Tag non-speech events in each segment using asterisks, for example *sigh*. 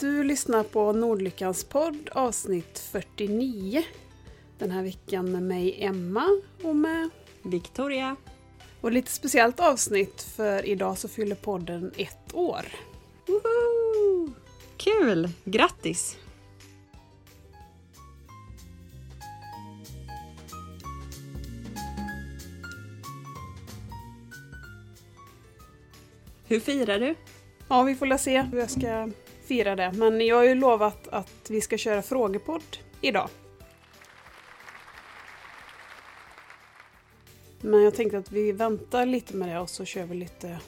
Du lyssnar på Nordlyckans podd avsnitt 49. Den här veckan med mig Emma och med Victoria. Och lite speciellt avsnitt för idag så fyller podden ett år. Woho! Kul! Grattis! Hur firar du? Ja, vi får la se hur jag ska fira det. Men jag har ju lovat att vi ska köra frågepodd idag. Men jag tänkte att vi väntar lite med det och så kör vi lite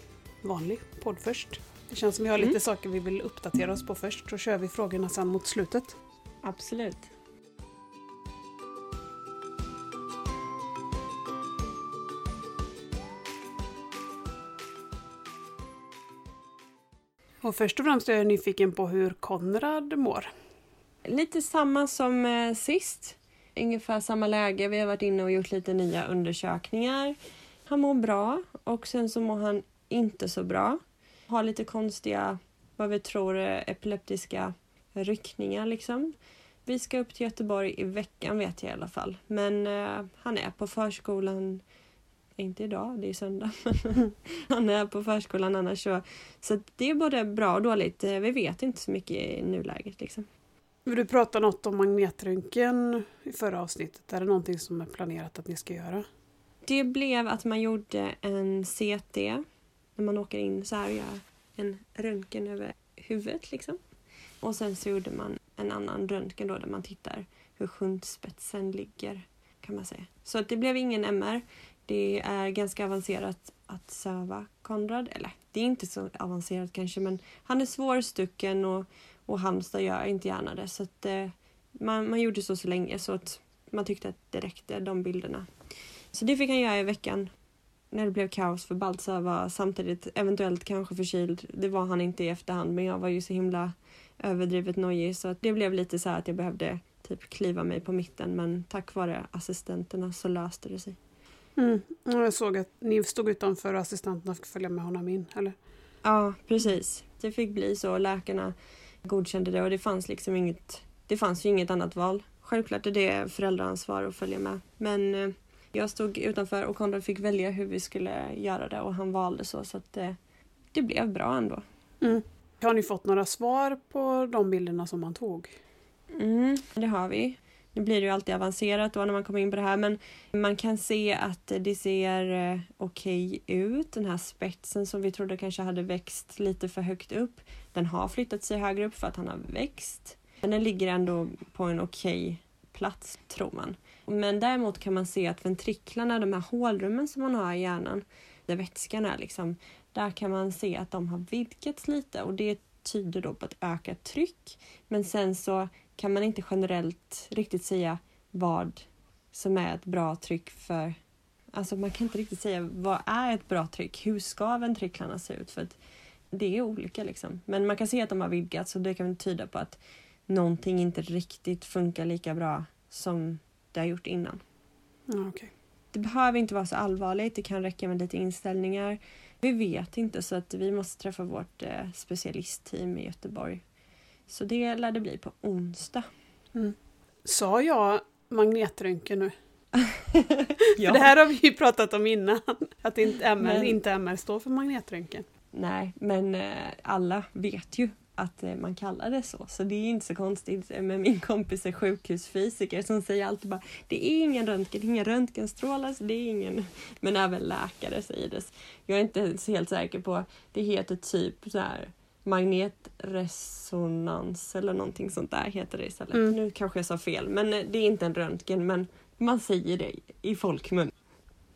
vanlig podd först. Det känns som vi har lite Mm. saker vi vill uppdatera oss på först, så kör vi frågorna sen mot slutet. Absolut. Och först och främst är jag nyfiken på hur Konrad mår. Lite samma som eh, sist. Ungefär samma läge. Vi har varit inne och gjort lite nya undersökningar. Han mår bra och sen så mår han inte så bra. Har lite konstiga, vad vi tror, eh, epileptiska ryckningar liksom. Vi ska upp till Göteborg i veckan vet jag i alla fall. Men eh, han är på förskolan, inte idag, det är söndag. men *laughs* han är på förskolan annars så. Så det är både bra och dåligt. Eh, Vi vet inte så mycket i nuläget liksom. Du pratade något om magnetröntgen i förra avsnittet. Är det någonting som är planerat att ni ska göra? Det blev att man gjorde en CT när man åker in så här och gör en röntgen över huvudet liksom. Och sen så gjorde man en annan röntgen då där man tittar hur shuntspetsen ligger kan man säga. Så det blev ingen MR. Det är ganska avancerat att söva Konrad. Eller det är inte så avancerat kanske men han är svårstucken och, och Halmstad gör inte gärna det. Så att eh, man, man gjorde så så länge så att man tyckte att det räckte de bilderna. Så det fick han göra i veckan. När det blev kaos för Baltzar var samtidigt eventuellt kanske förkyld. Det var han inte i efterhand men jag var ju så himla överdrivet nojig så att det blev lite så här att jag behövde typ kliva mig på mitten men tack vare assistenterna så löste det sig. Mm. Jag såg att ni stod utanför och assistenterna fick följa med honom in, eller? Ja, precis. Det fick bli så. Läkarna godkände det och det fanns liksom inget, det fanns ju inget annat val. Självklart är det föräldraansvar att följa med. Men eh, jag stod utanför och Konrad fick välja hur vi skulle göra det och han valde så så att det, det blev bra ändå. Mm. Har ni fått några svar på de bilderna som man tog? Mm, det har vi. Nu blir det ju alltid avancerat då när man kommer in på det här men man kan se att det ser okej okej ut. Den här spetsen som vi trodde kanske hade växt lite för högt upp. Den har flyttat sig högre upp för att han har växt. Men den ligger ändå på en okej plats tror man. Men däremot kan man se att ventriklarna, de här hålrummen som man har i hjärnan, där vätskan är liksom, där kan man se att de har vidgats lite och det tyder då på ett ökat tryck. Men sen så kan man inte generellt riktigt säga vad som är ett bra tryck för... Alltså man kan inte riktigt säga vad är ett bra tryck? Hur ska ventriklarna se ut? För att det är olika liksom. Men man kan se att de har vidgats och det kan tyda på att någonting inte riktigt funkar lika bra som det har gjort innan. Ja, okej. Det behöver inte vara så allvarligt, det kan räcka med lite inställningar. Vi vet inte så att vi måste träffa vårt eh, specialistteam i Göteborg. Så det lär det bli på onsdag. Sa jag magnetröntgen nu? *laughs* ja. För det här har vi ju pratat om innan. Att inte MR, Men- inte MR står för magnetröntgen. Nej, men eh, alla vet ju att eh, man kallar det så. Så det är inte så konstigt. Eh, Men min kompis är sjukhusfysiker som säger alltid bara det är ingen röntgen, ingen röntgenstrålar, så det är ingen... Men även läkare säger det. Jag är inte ens helt säker på, det heter typ så här magnetresonans eller någonting sånt där heter det istället. Mm. Nu kanske jag sa fel, men eh, det är inte en röntgen, men man säger det i folkmun.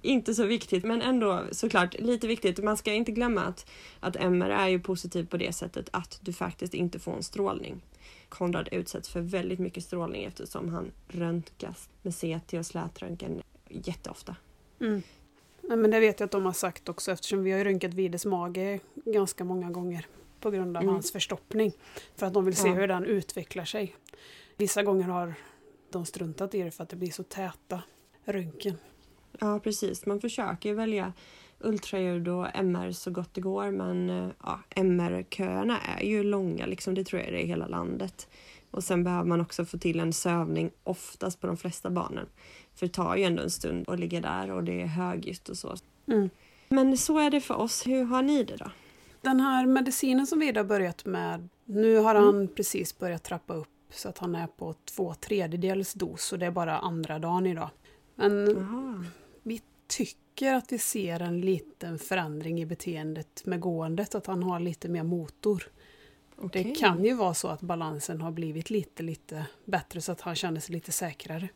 Inte så viktigt, men ändå såklart lite viktigt. Man ska inte glömma att, att MR är ju positiv på det sättet att du faktiskt inte får en strålning. Konrad utsätts för väldigt mycket strålning eftersom han röntgas med CT och slätröntgen jätteofta. Mm. Nej, men det vet jag att de har sagt också eftersom vi har röntgat Vides mage ganska många gånger på grund av Mm. hans förstoppning. För att de vill se Ja. hur den utvecklar sig. Vissa gånger har de struntat i det för att det blir så täta röntgen. Ja, precis. Man försöker välja ultraljud och MR så gott det går men eh, ja, MR-köerna är ju långa, liksom, det tror jag det är i hela landet. Och sen behöver man också få till en sövning oftast på de flesta barnen. För det tar ju ändå en stund att ligga där och det är högljutt och så. Mm. Men så är det för oss. Hur har ni det då? Den här medicinen som vi har börjat med, nu har Mm. han precis börjat trappa upp så att han är på två tredjedels dos och det är bara andra dagen idag. Men Jaha. Tycker att vi ser en liten förändring i beteendet med gåendet, att han har lite mer motor. okej. Det kan ju vara så att balansen har blivit lite, lite bättre så att han känner sig lite säkrare.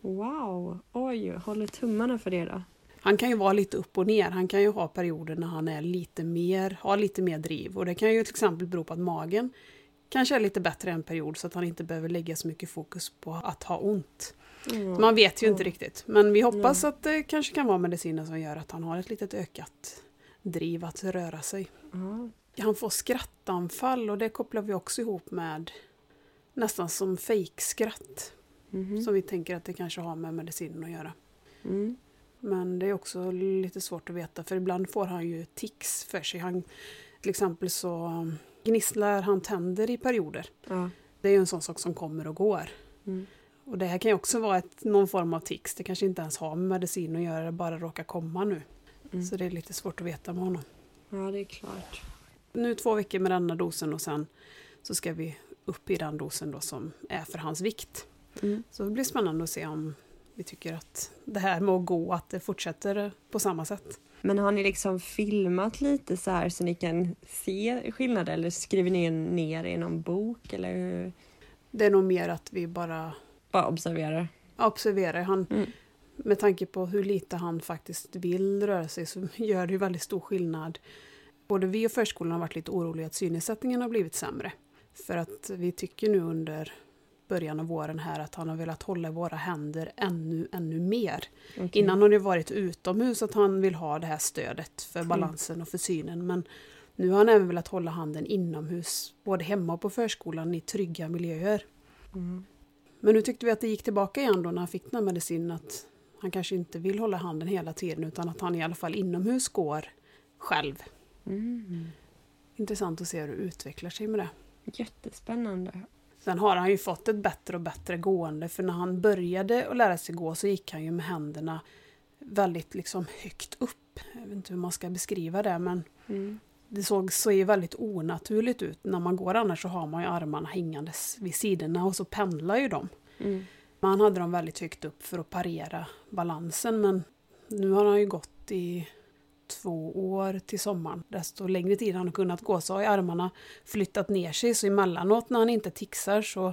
Wow! Oj, håller tummarna för det då. Han kan ju vara lite upp och ner. Han kan ju ha perioder när han är lite mer, har lite mer driv. Och det kan ju till exempel bero på att magen kanske är lite bättre en period så att han inte behöver lägga så mycket fokus på att ha ont. Mm. Man vet ju inte riktigt. Men vi hoppas att det kanske kan vara medicinen som gör att han har ett litet ökat driv att röra sig. Han får skrattanfall och det kopplar vi också ihop med nästan som fejkskratt. Mhm. Som vi tänker att det kanske har med medicinen att göra. Mm. Men det är också lite svårt att veta för ibland får han ju tics för sig. Han, till exempel så gnisslar han tänder i perioder. Ja. Det är ju en sån sak som kommer och går. Mm. Och det här kan ju också vara ett, någon form av tics. Det kanske inte ens har med medicin att göra, det bara råkar komma nu. Mm. Så det är lite svårt att veta med honom. ja, det är klart. Nu två veckor med denna dosen och sen så ska vi upp i den dosen då som är för hans vikt. Mm. Så det blir spännande att se om vi tycker att det här med att gå, att det fortsätter på samma sätt. Men har ni liksom filmat lite så här så ni kan se skillnad eller skriver ni ner i någon bok eller hur? Det är nog mer att vi bara Bara observerar? observerar. Han, Mm. Med tanke på hur lite han faktiskt vill röra sig så *laughs* gör det ju väldigt stor skillnad. Både vi och förskolan har varit lite oroliga att synnedsättningen har blivit sämre. För att vi tycker nu under början av våren här att han har velat hålla våra händer ännu, ännu mer. Okej. Innan har det varit utomhus att han vill ha det här stödet för Mm. balansen och för synen. Men nu har han även velat hålla handen inomhus, både hemma och på förskolan i trygga miljöer. Mm. Men nu tyckte vi att det gick tillbaka igen då när han fick den här medicinen att han kanske inte vill hålla handen hela tiden utan att han i alla fall inomhus går själv. Mm. Intressant att se hur det utvecklar sig med det. Jättespännande. Sen har han ju fått ett bättre och bättre gående för när han började att lära sig gå så gick han ju med händerna väldigt liksom högt upp. Jag vet inte hur man ska beskriva det men Mm. Det såg så ju väldigt onaturligt ut. När man går annars så har man ju armarna hängandes vid sidorna och så pendlar ju de. Mm. Men han hade dem väldigt högt upp för att parera balansen men nu har han ju gått i två år till sommaren. Desto längre tid han har kunnat gå så har ju armarna flyttat ner sig så emellanåt när han inte tixar så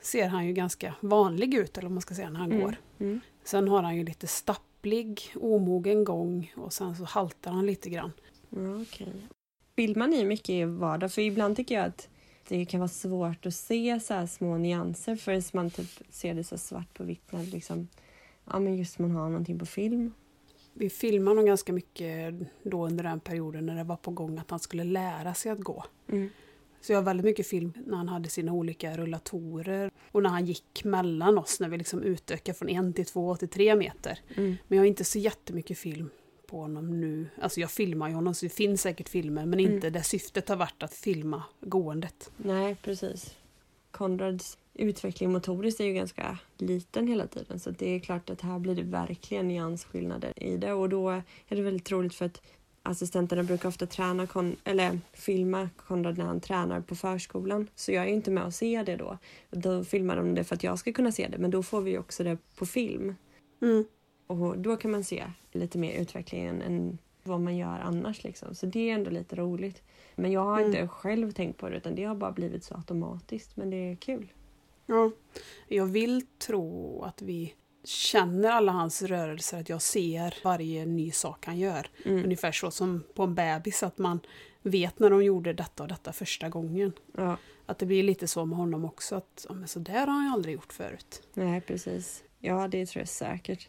ser han ju ganska vanlig ut eller vad man ska säga när han Mm. går. Mm. Sen har han ju lite stapplig, omogen gång och sen så haltar han lite grann. Okej. Filmar ni mycket i vardag? För ibland tycker jag att det kan vara svårt att se så små nyanser förrän man typ ser det så svart på vitt när liksom, ja, men just man har någonting på film. Vi filmade nog ganska mycket då under den perioden när det var på gång att han skulle lära sig att gå. Mm. Så jag har väldigt mycket film när han hade sina olika rullatorer och när han gick mellan oss när vi liksom utökade från en till två till tre meter. Mm. Men jag har inte så jättemycket film på honom nu. Alltså jag filmar ju honom så det finns säkert filmer men Mm. inte där syftet har varit att filma gåendet. Nej, precis. Konrads utveckling motoriskt är ju ganska liten hela tiden så det är klart att här blir det verkligen nyansskillnader i det och då är det väldigt roligt för att assistenterna brukar ofta träna Kon- eller filma Konrad när han tränar på förskolan så jag är inte med och ser det då. Då filmar de det för att jag ska kunna se det men då får vi också det på film Mm. Och då kan man se lite mer utvecklingen än vad man gör annars liksom. Så det är ändå lite roligt. Men jag har Mm. inte själv tänkt på det utan det har bara blivit så automatiskt men det är kul. Ja. Jag vill tro att vi känner alla hans rörelser, att jag ser varje ny sak han gör. Mm. Ungefär så som på en bebis, att man vet när de gjorde detta och detta första gången. Ja, Att det blir lite så med honom också, att ja, men så där har han ju aldrig gjort förut. nej precis. Ja, det tror jag säkert.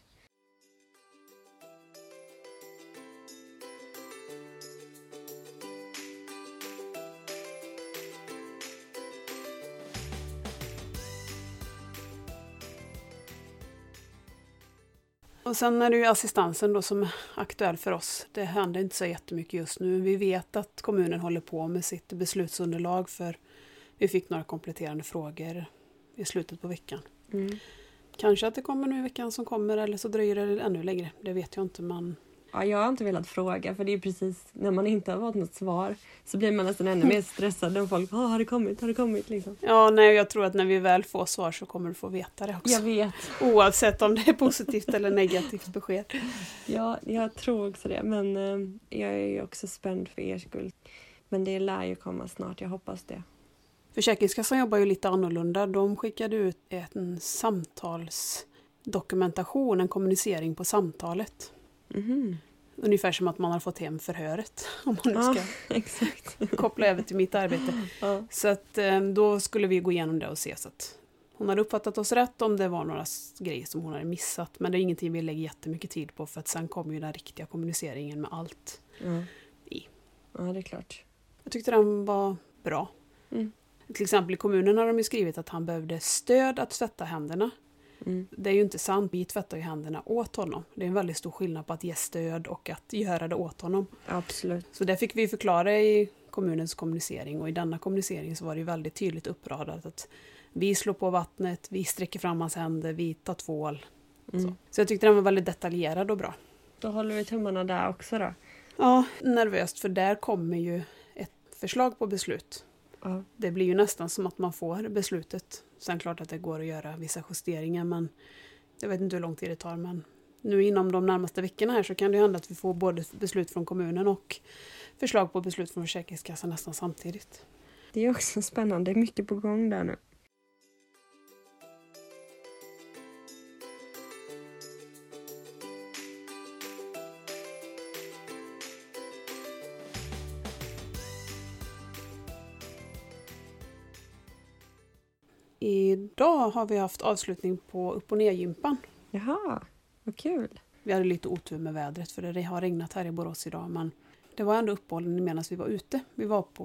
Och sen är det ju assistansen då som är aktuell för oss. Det händer inte så jättemycket just nu. Vi vet att kommunen håller på med sitt beslutsunderlag för vi fick några kompletterande frågor i slutet på veckan. Mm. Kanske att det kommer nu i veckan som kommer eller så dröjer det ännu längre. Det vet jag inte men Ja, jag har inte velat fråga för det är precis när man inte har fått något svar så blir man nästan ännu mer stressad när folk oh, har det kommit, har det kommit liksom. ja, nej, jag tror att när vi väl får svar så kommer du få veta det också. Jag vet. Oavsett om det är positivt eller negativt besked. Ja, jag tror också det men eh, jag är ju också spänd för er skull. Men det lär ju komma snart, jag hoppas det. Försäkringskassan jobbar ju lite annorlunda. De skickade ut en samtalsdokumentation, en kommunicering på samtalet. Mhm. Ungefär som att man har fått hem förhöret. *laughs* Om man nu Ja, ska *laughs* exakt. koppla över till mitt arbete. Ja. Så att eh, då skulle vi gå igenom det och se så att hon hade uppfattat oss rätt om det var några grejer som hon hade missat. Men det är ingenting vi lägger jättemycket tid på för att sen kommer ju den riktiga kommuniceringen med allt. Ja. I. ja, det är klart. Jag tyckte den var bra. Mm. Till exempel i kommunen har de ju skrivit att han behövde stöd att tvätta händerna. Mm. Det är ju inte sant, vi tvättar ju händerna åt honom. Det är en väldigt stor skillnad på att ge stöd och att göra det åt honom. Absolut. Så det fick vi förklara i kommunens kommunicering och i denna kommunicering så var det väldigt tydligt uppradat att vi slår på vattnet, vi sträcker fram hans händer, vi tar tvål. Mm. Så. så jag tyckte den var väldigt detaljerad och bra. Då håller vi tummarna där också då. Ja, nervöst för där kommer ju ett förslag på beslut. Ja. Det blir ju nästan som att man får beslutet. Sen klart att det går att göra vissa justeringar men jag vet inte hur lång tid det tar men nu inom de närmaste veckorna här så kan det ju hända att vi får både beslut från kommunen och förslag på beslut från Försäkringskassan nästan samtidigt. Det är också spännande, det är mycket på gång där nu. Idag har vi haft avslutning på upp och ner-gympan. Jaha, vad kul. Vi hade lite otur med vädret för det har regnat här i Borås idag men det var ändå uppehållande medan vi var ute. Vi var på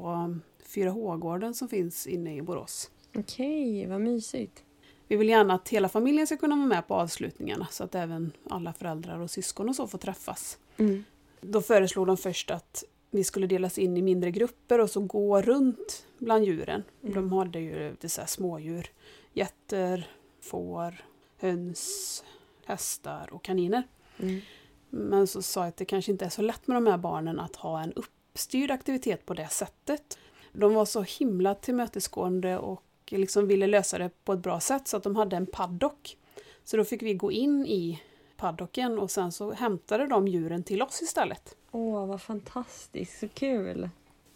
4H-gården som finns inne i Borås. Okej, vad mysigt. Vi vill gärna att hela familjen ska kunna vara med på avslutningarna så att även alla föräldrar och syskon och så får träffas. Mm. Då föreslog de först att vi skulle delas in i mindre grupper och så gå runt bland djuren. Mm. De hade ju lite så här smådjur. Getter, får, höns, hästar och kaniner. Mm. Men så sa jag att det kanske inte är så lätt med de här barnen att ha en uppstyrd aktivitet på det sättet. De var så himla tillmötesgående och liksom ville lösa det på ett bra sätt så att de hade en paddock. Så då fick vi gå in i paddocken och sen så hämtade de djuren till oss istället. Åh, vad fantastiskt, så kul.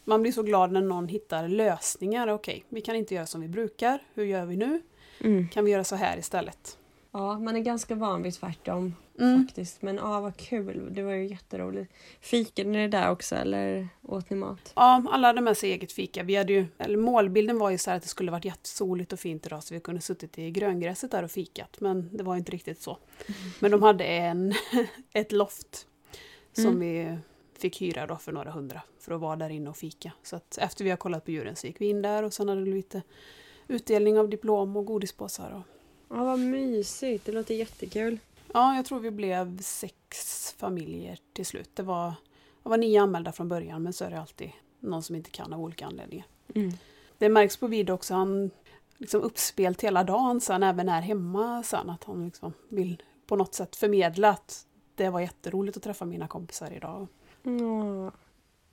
Man blir så glad när någon hittar lösningar. Okej, vi kan inte göra som vi brukar. Hur gör vi nu? Mm. Kan vi göra så här istället? Ja, man är ganska van vid tvärtom Mm. faktiskt. Men ja, vad kul. Det var ju jätteroligt. Fikade ni där också eller åt ni mat? Ja, alla hade med sig eget fika. Vi hade ju, eller målbilden var ju så här att det skulle varit jättesoligt och fint idag så vi kunde suttit i gröngräset där och fikat. Men det var inte riktigt så. *laughs* Men de hade en, *laughs* ett loft som Mm. vi fick hyra då för några hundra för att vara där inne och fika. Så att efter vi har kollat på djuren så gick vi in där och sen hade vi lite utdelning av diplom och godispåsar. Och, Ja, vad mysigt. Det låter jättekul. ja, jag tror vi blev sex familjer till slut. Det var, det var nio anmälda från början men så är det alltid någon som inte kan av olika anledningar. Mm. Det märks på video också, han liksom uppspelt hela dagen sen, även här hemma sen, att han liksom vill på något sätt förmedla att det var jätteroligt att träffa mina kompisar idag.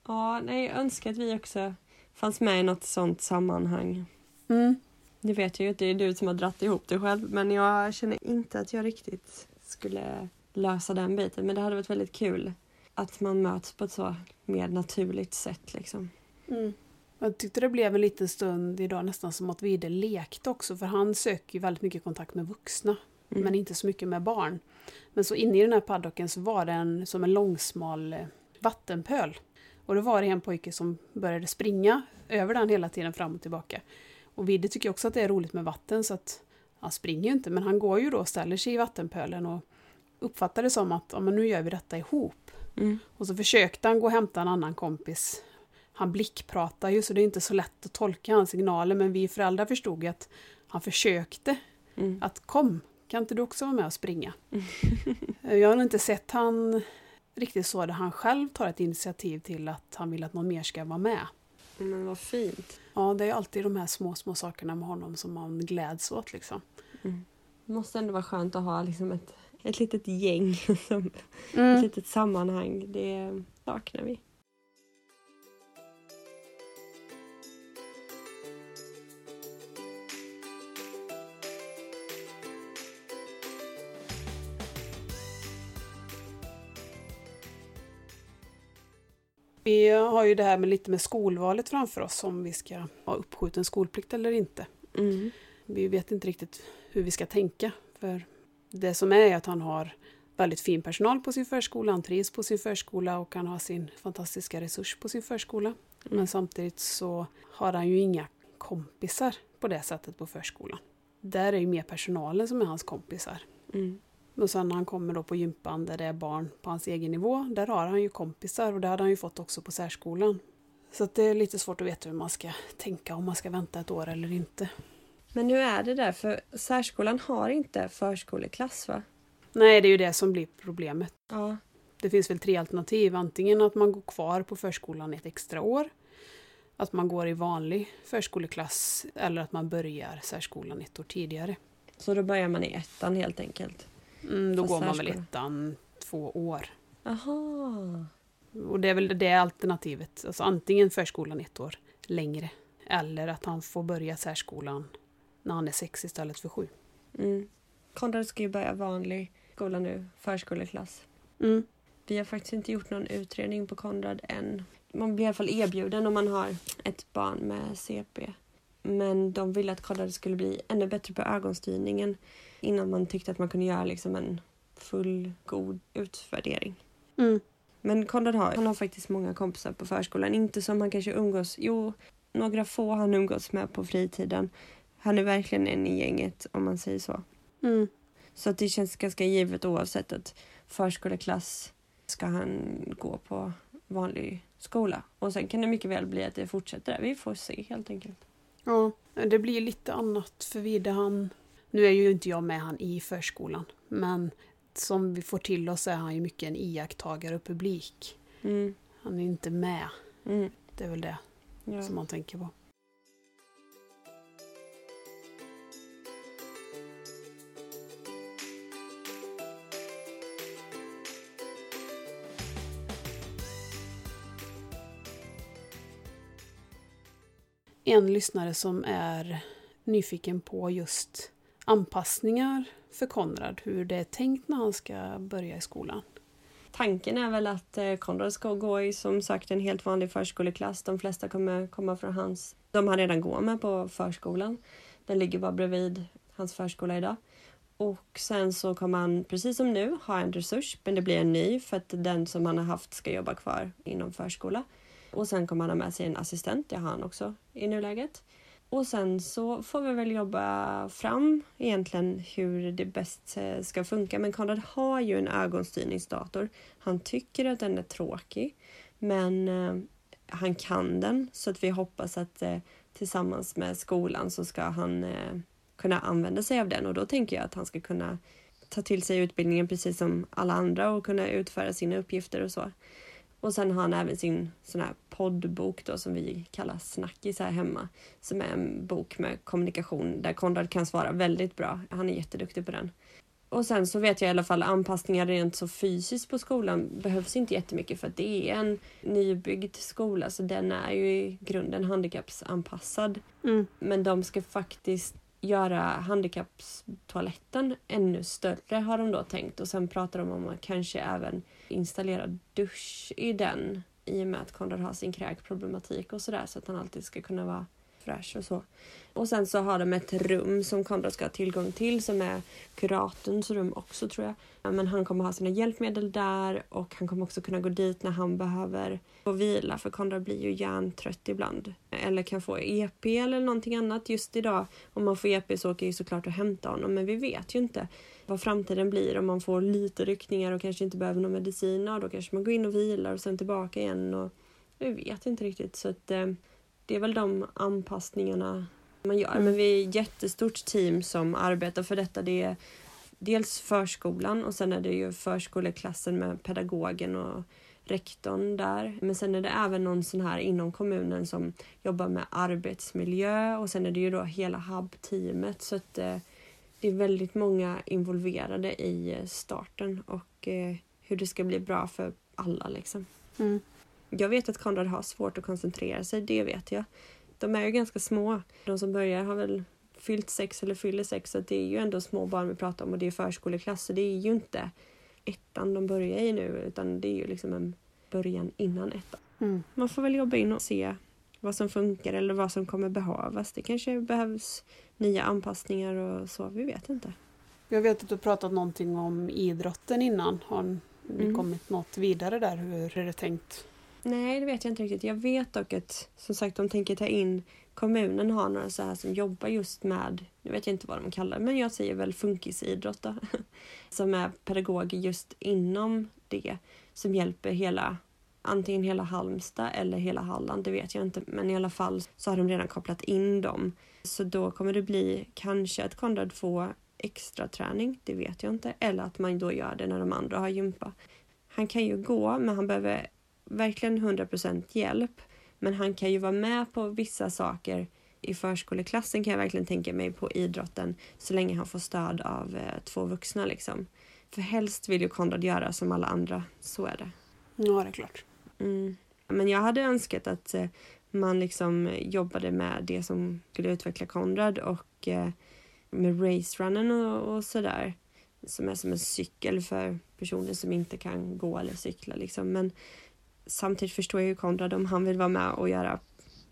Ja, nej, jag önskar att vi också fanns med i något sånt sammanhang. Mm. Det vet jag ju att det är du som har dratt ihop det själv men jag känner inte att jag riktigt skulle lösa den biten. Men det hade varit väldigt kul att man möts på ett så mer naturligt sätt liksom. Mm. Jag tyckte det blev en liten stund idag nästan som att Vide lekte också, för han söker ju väldigt mycket kontakt med vuxna, Mm. men inte så mycket med barn. Men så inne i den här paddocken så var det en, som en långsmal eh, vattenpöl. Och då var det en pojke som började springa över den hela tiden fram och tillbaka. Och Vidde tycker också att det är roligt med vatten så att han springer ju inte men han går ju då och ställer sig i vattenpölen och uppfattar det som att ja, men nu gör vi detta ihop. Mm. Och så försökte han gå och hämta en annan kompis. Han blickpratar ju så det är inte så lätt att tolka hans signaler men vi föräldrar förstod ju att han försökte Mm. att kom, kan inte du också vara med och springa? *laughs* jag har inte sett han riktigt så där han själv tar ett initiativ till att han vill att någon mer ska vara med. Men vad fint. Ja, det är alltid de här små, små sakerna med honom som man gläds åt liksom. Mm. Det måste ändå vara skönt att ha liksom ett, ett litet gäng, *laughs* som, Mm. ett litet sammanhang. Det saknar vi. Vi har ju det här med lite med skolvalet framför oss, om vi ska ha uppskjuten skolplikt eller inte. Mm. Vi vet inte riktigt hur vi ska tänka. För det som är att han har väldigt fin personal på sin förskola, han trivs på sin förskola och han har sin fantastiska resurs på sin förskola. Men samtidigt så har han ju inga kompisar på det sättet på förskolan. Där är ju mer personalen som är hans kompisar. Mm. Och sen när han kommer då på gympan där det är barn på hans egen nivå, där har han ju kompisar och det hade han ju fått också på särskolan. Så att det är lite svårt att veta hur man ska tänka, om man ska vänta ett år eller inte. Men hur är det där? För särskolan har inte förskoleklass va? Nej, det är ju det som blir problemet. Ja. Det finns väl tre alternativ. Antingen att man går kvar på förskolan ett extra år, att man går i vanlig förskoleklass eller att man börjar särskolan ett år tidigare. Så då börjar man i ettan helt enkelt? Mm, då går man väl ettan två år. Aha. Och det är väl det alternativet. Alltså antingen förskolan ett år längre eller att han får börja särskolan när han är sex istället för sju. Mm. Konrad ska ju börja vanlig skola nu, förskoleklass. Mm. Vi har faktiskt inte gjort någon utredning på Konrad än. Man blir i alla fall erbjuden om man har ett barn med CP. Men de ville att Konrad skulle bli ännu bättre på ögonstyrningen innan man tyckte att man kunde göra liksom en full god utvärdering. Mm. Men Konrad har, han har faktiskt många kompisar på förskolan. Inte som han kanske umgås... Jo, några få han umgås med på fritiden. Han är verkligen en i gänget om man säger så. Mm. Så att det känns ganska givet oavsett att förskoleklass ska han gå på vanlig skola. Och sen kan det mycket väl bli att det fortsätter där. Vi får se helt enkelt. Ja, det blir lite annat för vidare han... Nu är ju inte jag med han i förskolan, men som vi får till oss är han ju mycket en iakttagare och publik. Mm. Han är inte med. Mm. Det är väl det Ja. som man tänker på. En lyssnare som är nyfiken på just anpassningar för Konrad, hur det är tänkt när han ska börja i skolan. Tanken är väl att eh, Konrad ska gå i som sagt en helt vanlig förskoleklass. De flesta kommer komma från hans... De han redan går med på förskolan. Den ligger bara bredvid hans förskola idag. Och sen så kommer han, precis som nu, ha en resurs, men det blir en ny för att den som han har haft ska jobba kvar inom förskola. Och sen kommer han ha med sig en assistent, det har han också i nuläget. Och sen så får vi väl jobba fram egentligen hur det bäst eh, ska funka. Men Konrad har ju en ögonstyrningsdator. Han tycker att den är tråkig, men eh, han kan den. Så att vi hoppas att eh, tillsammans med skolan så ska han kunna använda sig av den. Och då tänker jag att han ska kunna ta till sig utbildningen precis som alla andra och kunna utföra sina uppgifter och så. Och sen har han även sin sån här poddbok då som vi kallar Snackis här hemma. Som är en bok med kommunikation där Konrad kan svara väldigt bra. Han är jätteduktig på den. Och sen så vet jag i alla fall anpassningar rent så fysiskt på skolan behövs inte jättemycket för att det är en nybyggd skola så den är ju i grunden handikappsanpassad. Mm. Men de ska faktiskt göra handikappstoaletten ännu större har de då tänkt. Och sen pratar de om att kanske även installera dusch i den i och med att Konrad har sin kräkproblematik och sådär så att han alltid ska kunna vara fräsch och så. Och sen så har de ett rum som Konrad ska ha tillgång till som är kuratorns rum också tror jag. Men han kommer ha sina hjälpmedel där och han kommer också kunna gå dit när han behöver få vila för Konrad blir ju hjärntrött ibland. Eller kan få EP eller någonting annat. Just idag om man får EP så åker jag ju såklart och hämta honom men vi vet ju inte vad framtiden blir om man får lite ryckningar och kanske inte behöver någon medicin. Ja, då kanske man går in och vilar och sen tillbaka igen. Och vi vet inte riktigt så att eh, det är väl de anpassningarna man gör. Men vi är ett jättestort team som arbetar för detta. Det är dels förskolan och sen är det ju förskoleklassen med pedagogen och rektorn där. Men sen är det även någon sån här inom kommunen som jobbar med arbetsmiljö och sen är det ju då hela HUB-teamet så att eh, det är väldigt många involverade i starten och eh, hur det ska bli bra för alla liksom. Mm. Jag vet att Konrad har svårt att koncentrera sig, det vet jag. De är ju ganska små. De som börjar har väl fyllt sex eller fyller sex så det är ju ändå små barn vi pratar om och det är förskoleklass så det är ju inte ettan de börjar i nu utan det är ju liksom en början innan ettan. Mm. Man får väl jobba in och se vad som funkar eller vad som kommer behövas. Det kanske behövs nya anpassningar och så, vi vet inte. Jag vet att du pratat någonting om idrotten innan. Har ni Mm. kommit något vidare där? Hur är det tänkt? Nej, det vet jag inte riktigt. Jag vet dock att som sagt de tänker ta in kommunen har några så här som jobbar just med, nu vet jag inte vad de kallar det, men jag säger väl funkisidrott då. *laughs* Som är pedagoger just inom det som hjälper hela, antingen hela Halmstad eller hela Halland, det vet jag inte. Men i alla fall så har de redan kopplat in dem. Så då kommer det bli kanske att Konrad får extra träning, det vet jag inte. Eller att man då gör det när de andra har gympa. Han kan ju gå, men han behöver verkligen 100% hjälp. Men han kan ju vara med på vissa saker i förskoleklassen kan jag verkligen tänka mig på idrotten så länge han får stöd av eh, två vuxna liksom. För helst vill ju Konrad göra som alla andra, så är det. Ja, det är klart. Mm. Men jag hade önskat att eh, man liksom jobbade med det som skulle utveckla Konrad och eh, med racerunnen och, och sådär. Som är som en cykel för personer som inte kan gå eller cykla liksom. Men samtidigt förstår jag ju Konrad om han vill vara med och göra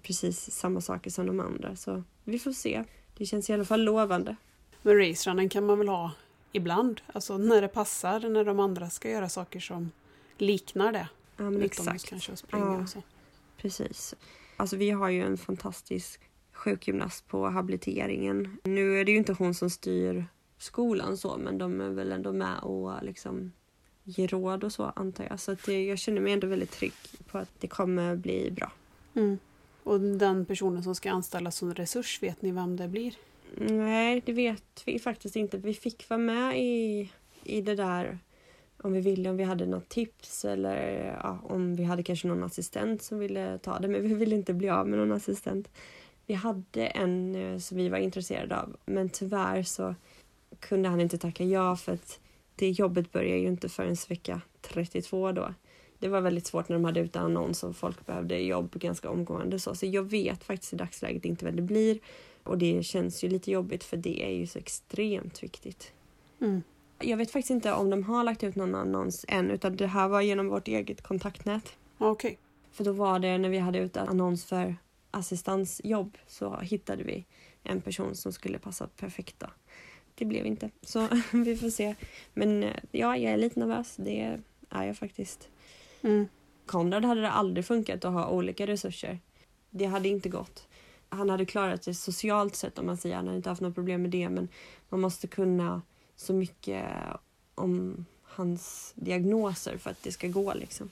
precis samma saker som de andra. Så vi får se. Det känns i alla fall lovande. Men racerunnen kan man väl ha ibland? Alltså när det passar, när de andra ska göra saker som liknar det. Ja men Utomhus exakt. kanske och springa Ja. och så. Precis. Alltså vi har ju en fantastisk sjukgymnast på habiliteringen. Nu är det ju inte hon som styr skolan så, men de är väl ändå med och liksom ger råd och så antar jag. Så att det, jag känner mig ändå väldigt trygg på att det kommer bli bra. Mm. Och den personen som ska anställas som resurs, vet ni vem det blir? Nej, det vet vi faktiskt inte. Vi fick vara med i, i det där om vi ville, om vi hade något tips eller ja, om vi hade kanske någon assistent som ville ta det. Men vi ville inte bli av med någon assistent. Vi hade en eh, som vi var intresserade av men tyvärr så kunde han inte tacka ja för att det jobbet börjar ju inte förrän vecka 32 då. Det var väldigt svårt när de hade ut en annons och folk behövde jobb ganska omgående. Så, så jag vet faktiskt i dagsläget inte vem det blir. Och det känns ju lite jobbigt för det är ju så extremt viktigt. Mm. Jag vet faktiskt inte om de har lagt ut någon annons än utan det här var genom vårt eget kontaktnät. Okej. För då var det när vi hade ut en annons för assistansjobb så hittade vi en person som skulle passa perfekt då. Det blev inte, så *laughs* vi får se. Men eh, ja, jag är lite nervös. Det är jag faktiskt. Mm. Konrad hade det aldrig funkat att ha olika resurser. Det hade inte gått. Han hade klarat sig socialt sett om man säger. Han hade inte haft något problem med det men man måste kunna så mycket om hans diagnoser för att det ska gå liksom.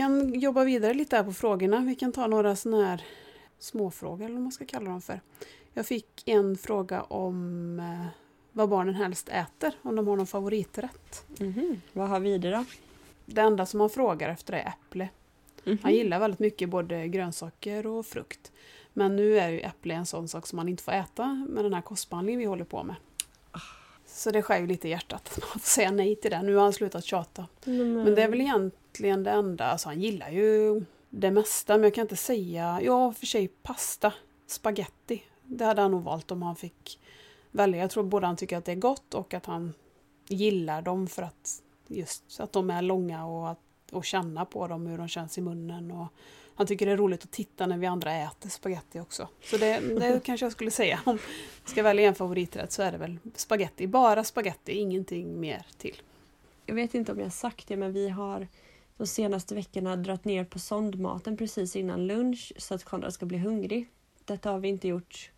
Kan jobba vidare lite här på frågorna. Vi kan ta några sådana här småfrågor eller vad man ska kalla dem för. Jag fick en fråga om eh, vad barnen helst äter, om de har någon favoriträtt. Vad har vi det då? Det enda som han frågar efter är äpple. Mhm. Han gillar väldigt mycket både grönsaker och frukt. Men nu är ju äpple en sån sak som man inte får äta med den här kostbehandlingen vi håller på med. Så det skär ju lite i hjärtat. *laughs* Man får säga nej till det. Nu har han slutat tjata. Men det är väl egentligen det enda. Alltså han gillar ju det mesta. Men jag kan inte säga. Ja, för sig pasta. Spaghetti. Det hade han nog valt om han fick välja. Jag tror både han tycker att det är gott och att han gillar dem för att just att de är långa och, att, och känna på dem hur de känns i munnen. Och han tycker det är roligt att titta när vi andra äter spaghetti också. Så det, det *laughs* kanske jag skulle säga. Om jag ska välja en favoriträtt så är det väl spaghetti. Bara spaghetti, ingenting mer till. Jag vet inte om jag har sagt det men vi har de senaste veckorna dragit ner på sondmaten precis innan lunch så att Konrad ska bli hungrig. Detta har vi inte gjort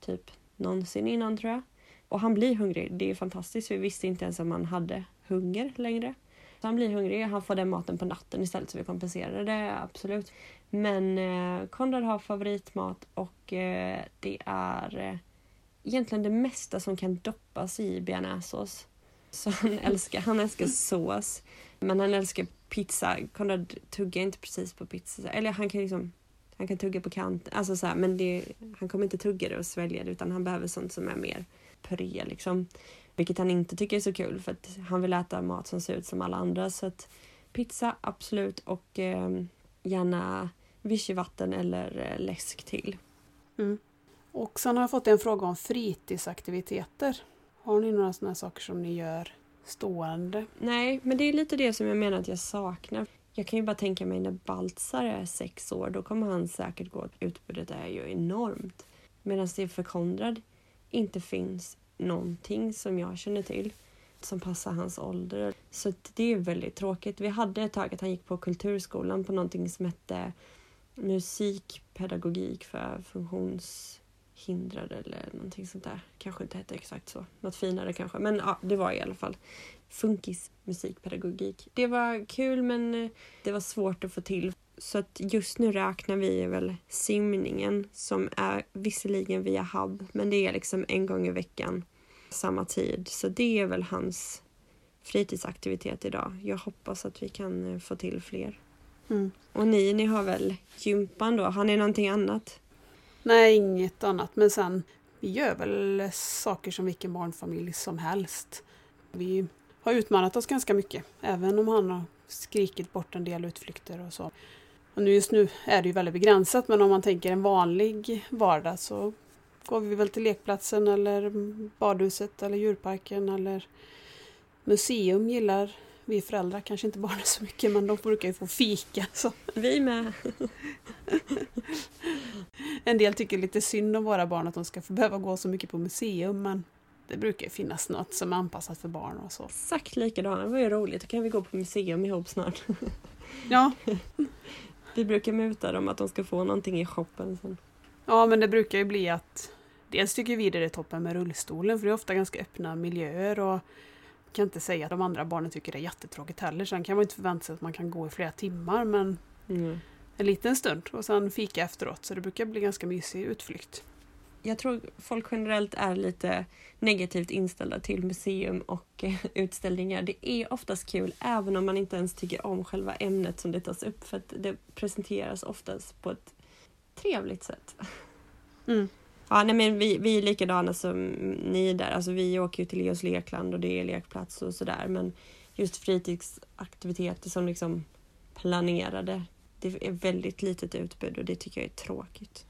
typ någonsin innan tror jag. Och han blir hungrig. Det är fantastiskt. Vi visste inte ens om han hade hunger längre. Så han blir hungrig. Han får den maten på natten istället så vi kompenserar det absolut. Men eh, Konrad har favoritmat och eh, det är eh, egentligen det mesta som kan doppas i bearnaisesås. Så han *laughs* älskar, han älskar sås. Men han älskar pizza. Konrad tuggar inte precis på pizza. Eller han kan liksom han kan tugga på kanten. Alltså så här, men det, han kommer inte tugga det och svälja det utan han behöver sånt som är mer puré liksom. Vilket han inte tycker är så kul för att han vill äta mat som ser ut som alla andra. Så att pizza absolut och eh, gärna vichyvatten eller eh, läsk till. Mm. Och sen har jag fått en fråga om fritidsaktiviteter. Har ni några sådana saker som ni gör stående? Nej, men det är lite det som jag menar att jag saknar. Jag kan ju bara tänka mig när Baltzar är sex år, då kommer han säkert gå... Utbudet är ju enormt. Medan det för Konrad inte finns någonting som jag känner till som passar hans ålder. Så det är väldigt tråkigt. Vi hade ett tag att han gick på Kulturskolan på någonting som hette musikpedagogik för funktions funktionshindrade eller någonting sånt där. Kanske inte hette exakt så. Något finare kanske. Men ja, det var i alla fall funkis musikpedagogik. Det var kul men eh, det var svårt att få till. Så att just nu räknar vi väl simningen som är visserligen via hub men det är liksom en gång i veckan samma tid. Så det är väl hans fritidsaktivitet idag. Jag hoppas att vi kan eh, få till fler. Mm. Och ni, ni har väl gympan då? Har ni någonting annat? Nej, inget annat. Men sen, vi gör väl saker som vilken barnfamilj som helst. Vi har utmanat oss ganska mycket, även om han har skrikit bort en del utflykter och så. Och nu just nu är det ju väldigt begränsat, men om man tänker en vanlig vardag så går vi väl till lekplatsen eller badhuset eller djurparken eller museum gillar vi föräldrar, kanske inte barnen så mycket, men de brukar ju få fika. Så. Vi med! *laughs* en del tycker lite synd om våra barn att de ska få behöva gå så mycket på museum, men det brukar finnas något som är anpassat för barn och så. Exakt likadant, det var ju roligt. Då kan vi gå på museum ihop snart. *laughs* ja. vi brukar muta dem att de ska få någonting i shoppen sen. Ja, men det brukar ju bli att dels tycker vi det är toppen med rullstolen, för det är ofta ganska öppna miljöer och kan inte säga att de andra barnen tycker det är jättetråkigt heller. Sen kan man inte förvänta sig att man kan gå i flera timmar, men mm. en liten stund och sen fika efteråt. Så det brukar bli ganska mysig utflykt jag tror folk generellt är lite negativt inställda till museum och *laughs* utställningar. Det är oftast kul även om man inte ens tycker om själva ämnet som det tas upp för att det presenteras oftast på ett trevligt sätt. Mm. Ja, nej, men vi, vi är likadana som ni där. Alltså, vi åker ju till Leos lekland och det är lekplats och sådär. Men just fritidsaktiviteter som liksom planerade. Det är väldigt litet utbud och det tycker jag är tråkigt.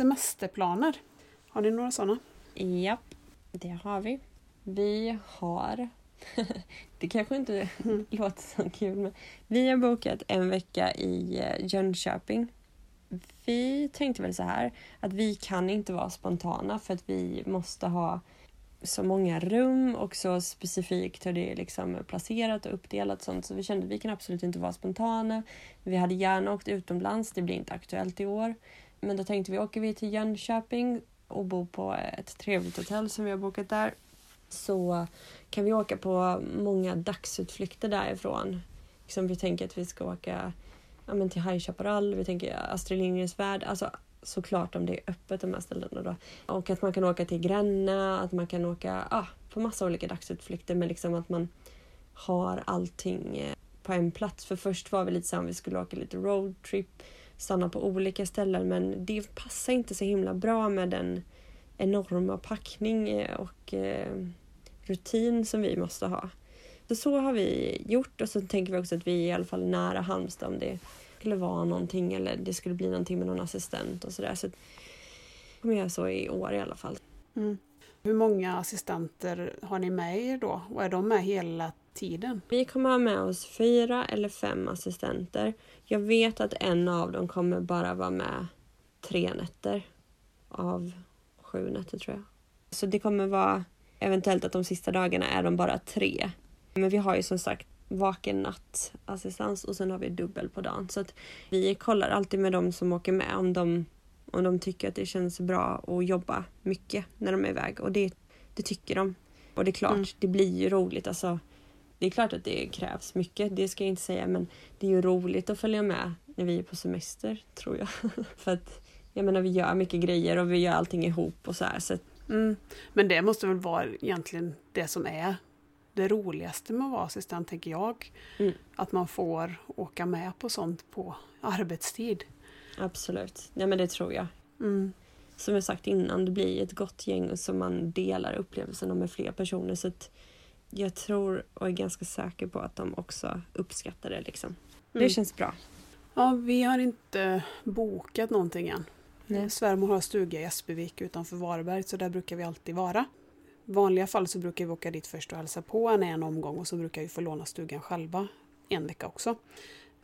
Semesterplaner. Har ni några sådana? Japp, det har vi. Vi har... *laughs* det kanske inte mm. *laughs* låter så kul, men vi har bokat en vecka i eh, Jönköping. Vi tänkte väl så här att vi kan inte vara spontana för att vi måste ha så många rum och så specifikt hur det är liksom placerat och uppdelat sånt. Så vi kände att vi kan absolut inte vara spontana. Vi hade gärna åkt utomlands, det blir inte aktuellt i år. Men då tänkte vi, åker vi till Jönköping och bor på ett trevligt hotell som vi har bokat där så kan vi åka på många dagsutflykter därifrån. Liksom vi tänker att vi ska åka ja, men till High Chaparral, vi tänker Astrid Lindgrens Värld. Alltså såklart om det är öppet de här ställena då. Och att man kan åka till Gränna, att man kan åka ah, på massa olika dagsutflykter men liksom att man har allting eh, på en plats. För först var vi lite så vi skulle åka lite roadtrip stanna på olika ställen men det passar inte så himla bra med den enorma packning eh, och eh, rutin som vi måste ha. Så, så har vi gjort och så tänker vi också att vi är i alla fall nära Halmstad om det skulle vara någonting eller det skulle bli någonting med någon assistent och sådär. Så det kommer göra så i år i alla fall. Mm. Hur många assistenter har ni med er då? Och är de med hela tiden? Vi kommer ha med oss fyra eller fem assistenter. Jag vet att en av dem kommer bara vara med tre nätter av sju nätter tror jag. Så det kommer vara eventuellt att de sista dagarna är de bara tre. Men vi har ju som sagt vaken nattassistans och sen har vi dubbel på dagen. Så att vi kollar alltid med de som åker med om de, om de tycker att det känns bra att jobba mycket när de är iväg. Och det, det tycker de. Och det är klart, Mm. det blir ju roligt. Alltså, det är klart att det krävs mycket, det ska jag inte säga. Men det är ju roligt att följa med när vi är på semester, tror jag. *laughs* För att jag menar, vi gör mycket grejer och vi gör allting ihop och så här. Så Mm. Men det måste väl vara egentligen det som är det roligaste med att vara assistent, tänker jag. Mm. Att man får åka med på sånt på arbetstid. Absolut, ja men det tror jag. Mm. som jag sagt innan, det blir ett gott gäng som man delar upplevelsen med fler personer. Så att jag tror och är ganska säker på att de också uppskattar det. Liksom. Mm. Det känns bra. Ja, vi har inte bokat någonting än. Nej. Svärmor har stuga i Espevik utanför Varberg så där brukar vi alltid vara. I vanliga fall så brukar vi åka dit först och hälsa på henne en omgång och så brukar vi få låna stugan själva en vecka också.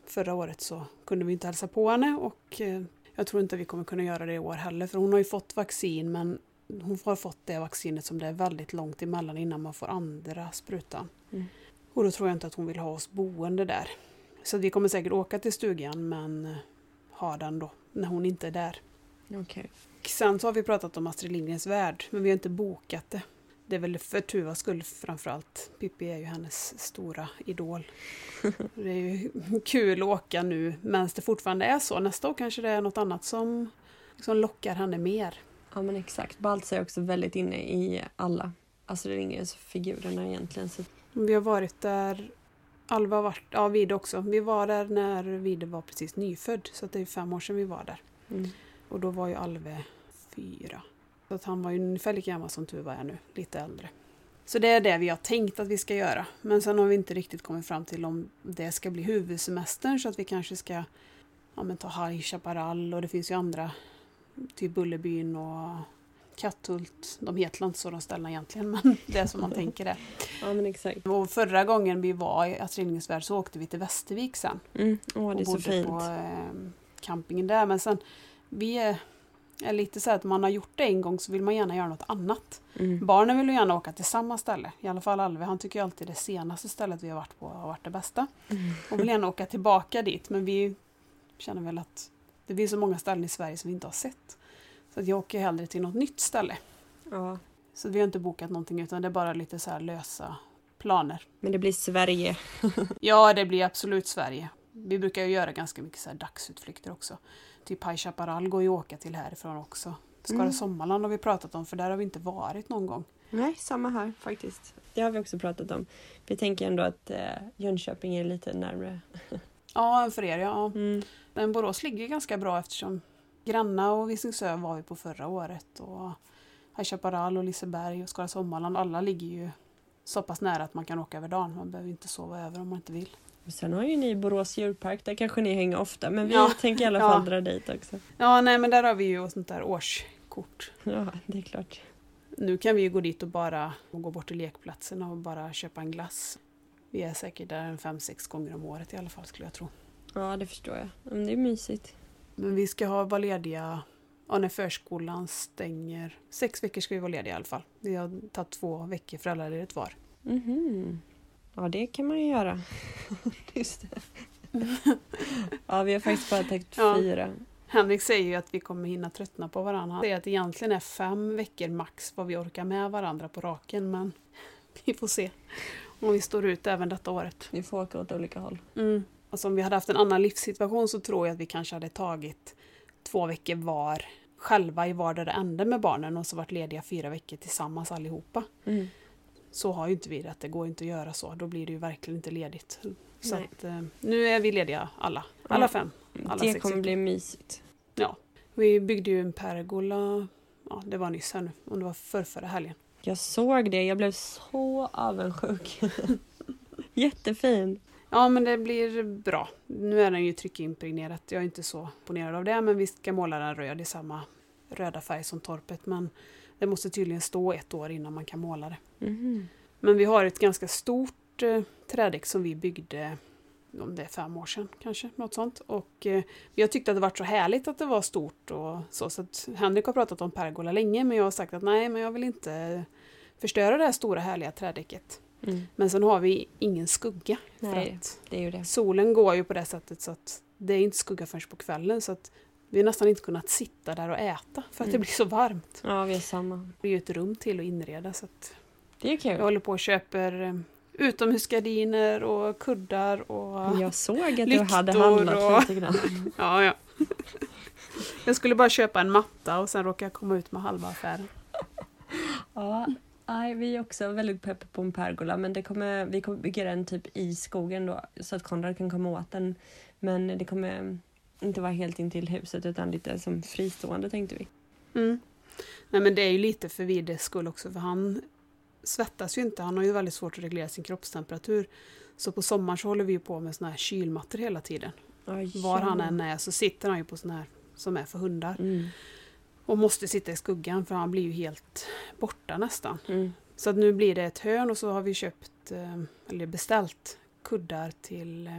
Förra året så kunde vi inte hälsa på henne och eh, jag tror inte vi kommer kunna göra det i år heller för hon har ju fått vaccin men hon har fått det vaccinet som det är väldigt långt emellan innan man får andra sprutan. Mm. Och då tror jag inte att hon vill ha oss boende där. Så vi kommer säkert åka till stugan men eh, ha den då när hon inte är där. Okej. Sen så har vi pratat om Astrid Lindgrens Värld, men vi har inte bokat det. Det är väl för Tuvas skull framförallt. Pippi är ju hennes stora idol. *laughs* Det är ju kul att åka nu medan det fortfarande är så. Nästa år kanske det är något annat som, som lockar henne mer. Ja men exakt. Baltzar är också väldigt inne i alla Astrid Lindgrens figurerna egentligen. Så, Vi har varit där, Alva har varit, ja Vide också. Vi var där när Vide var precis nyfödd, så det är fem år sedan vi var där. mm. Och då var ju Alve fyra. Så att han var ju ungefär lika gammal som Tuva är nu, lite äldre. Så det är det vi har tänkt att vi ska göra. Men sen har vi inte riktigt kommit fram till om det ska bli huvudsemestern så att vi kanske ska ja, men ta High Chaparral och det finns ju andra, typ Bullerbyn och Katthult. De heter inte så de ställena egentligen men *laughs* det är som man tänker det. Ja men exakt. Och förra gången vi var i Astrid Lindgrens Värld så åkte vi till Västervik sen Mm. Åh det är och så bodde fint. på eh, campingen där. Men sen, vi är, är lite så att man har gjort det en gång så vill man gärna göra något annat. Mm. Barnen vill ju gärna åka till samma ställe. I alla fall Alve, han tycker alltid det senaste stället vi har varit på har varit det bästa. Mm. Och vill gärna åka tillbaka dit. Men vi känner väl att det finns så många ställen i Sverige som vi inte har sett. Så att jag åker hellre till något nytt ställe. Ja. Så vi har inte bokat någonting utan det är bara lite så här lösa planer. Men det blir Sverige. *laughs* Ja, det blir absolut Sverige. Vi brukar ju göra ganska mycket så dagsutflykter också. Typ High Chaparral går ju att åka till härifrån också. Skara Mm. Sommarland har vi pratat om för där har vi inte varit någon gång. Nej, samma här faktiskt. Det har vi också pratat om. Vi tänker ändå att eh, Jönköping är lite närmare. Ja, för er ja. Mm. Men Borås ligger ganska bra eftersom Granna och Visingsö var vi på förra året. Och High Chaparral och Liseberg och Skara Sommarland. Alla ligger ju så pass nära att man kan åka över dagen. Man behöver inte sova över om man inte vill. Sen har ju ni Borås djurpark, där kanske ni hänger ofta. Men vi Ja. tänker i alla Ja. fall dra dit också. Ja, nej men där har vi ju sånt där årskort. Ja, det är klart. Nu kan vi ju gå dit och bara och gå bort till lekplatserna och bara köpa en glass. Vi är säkert där en fem, sex gånger om året i alla fall skulle jag tro. Ja, det förstår jag. Men det är mysigt. Men vi ska ha vara lediga ja, när förskolan stänger. Sex veckor ska vi vara lediga i alla fall. Vi har tagit två veckor föräldraledigt var. Mhm. Ja, det kan man ju göra. *laughs* Just det. *laughs* ja, vi har faktiskt bara tagit Ja. fyra. Henrik säger ju att vi kommer hinna tröttna på varandra. Han säger att det egentligen är fem veckor max vad vi orkar med varandra på raken. Men *laughs* vi får se om vi står ut även detta året. Vi får åka åt olika håll. Mm. Alltså om vi hade haft en annan livssituation så tror jag att vi kanske hade tagit två veckor var själva i vardera ände med barnen och så varit lediga fyra veckor tillsammans allihopa. Mm. Så har ju inte vi det, det går inte att göra så. Då blir det ju verkligen inte ledigt. Så att, eh, nu är vi lediga alla, alla Ja. fem. Alla det sex kommer bli mysigt. Vi byggde ju en pergola, ja det var nyss här nu, om det var förrförra helgen. Jag såg det, jag blev så avundsjuk. *laughs* Jättefin. Ja men det blir bra. Nu är den ju tryckimpregnerat, jag är inte så imponerad av det men vi ska måla den röd i samma röda färg som torpet men det måste tydligen stå ett år innan man kan måla det. Mhm. Men vi har ett ganska stort eh, trädäck som vi byggde om det är fem år sedan kanske, något sånt. Och eh, jag tyckte att det var så härligt att det var stort och så. Så att Henrik har pratat om pergola länge men jag har sagt att nej, men jag vill inte förstöra det här stora härliga trädäcket. Mm. Men sen har vi ingen skugga. För Nej, att det är ju det. solen går ju på det sättet så att det är inte skugga förrän på kvällen. Så att vi har nästan inte kunnat sitta där och äta för att det Mm. blir så varmt. Ja, vi är samma. Det blir ju ett rum till att inreda så att Det är jag kul. håller på och köper eh, utomhusgardiner och kuddar och... Jag såg att du hade handlat och- lite grann. *laughs* Ja, ja. Jag skulle bara köpa en matta och sen råkade jag komma ut med halva affären. *laughs* Ja, nej, vi är också väldigt pepp på en pergola men det kommer, vi kommer bygga den typ i skogen då så att Konrad kan komma åt den. Men det kommer inte vara helt intill huset utan lite som fristående tänkte vi. Mm. Nej men det är ju lite för Vides skull också för han svettas ju inte. Han har ju väldigt svårt att reglera sin kroppstemperatur. Så på sommaren så håller vi ju på med såna här kylmattor hela tiden. Ja, Var han än är så sitter han ju på såna här som är för hundar. Mm. Och måste sitta i skuggan för han blir ju helt borta nästan. Mm. Så att nu blir det ett hörn och så har vi köpt, eh, eller beställt, kuddar till...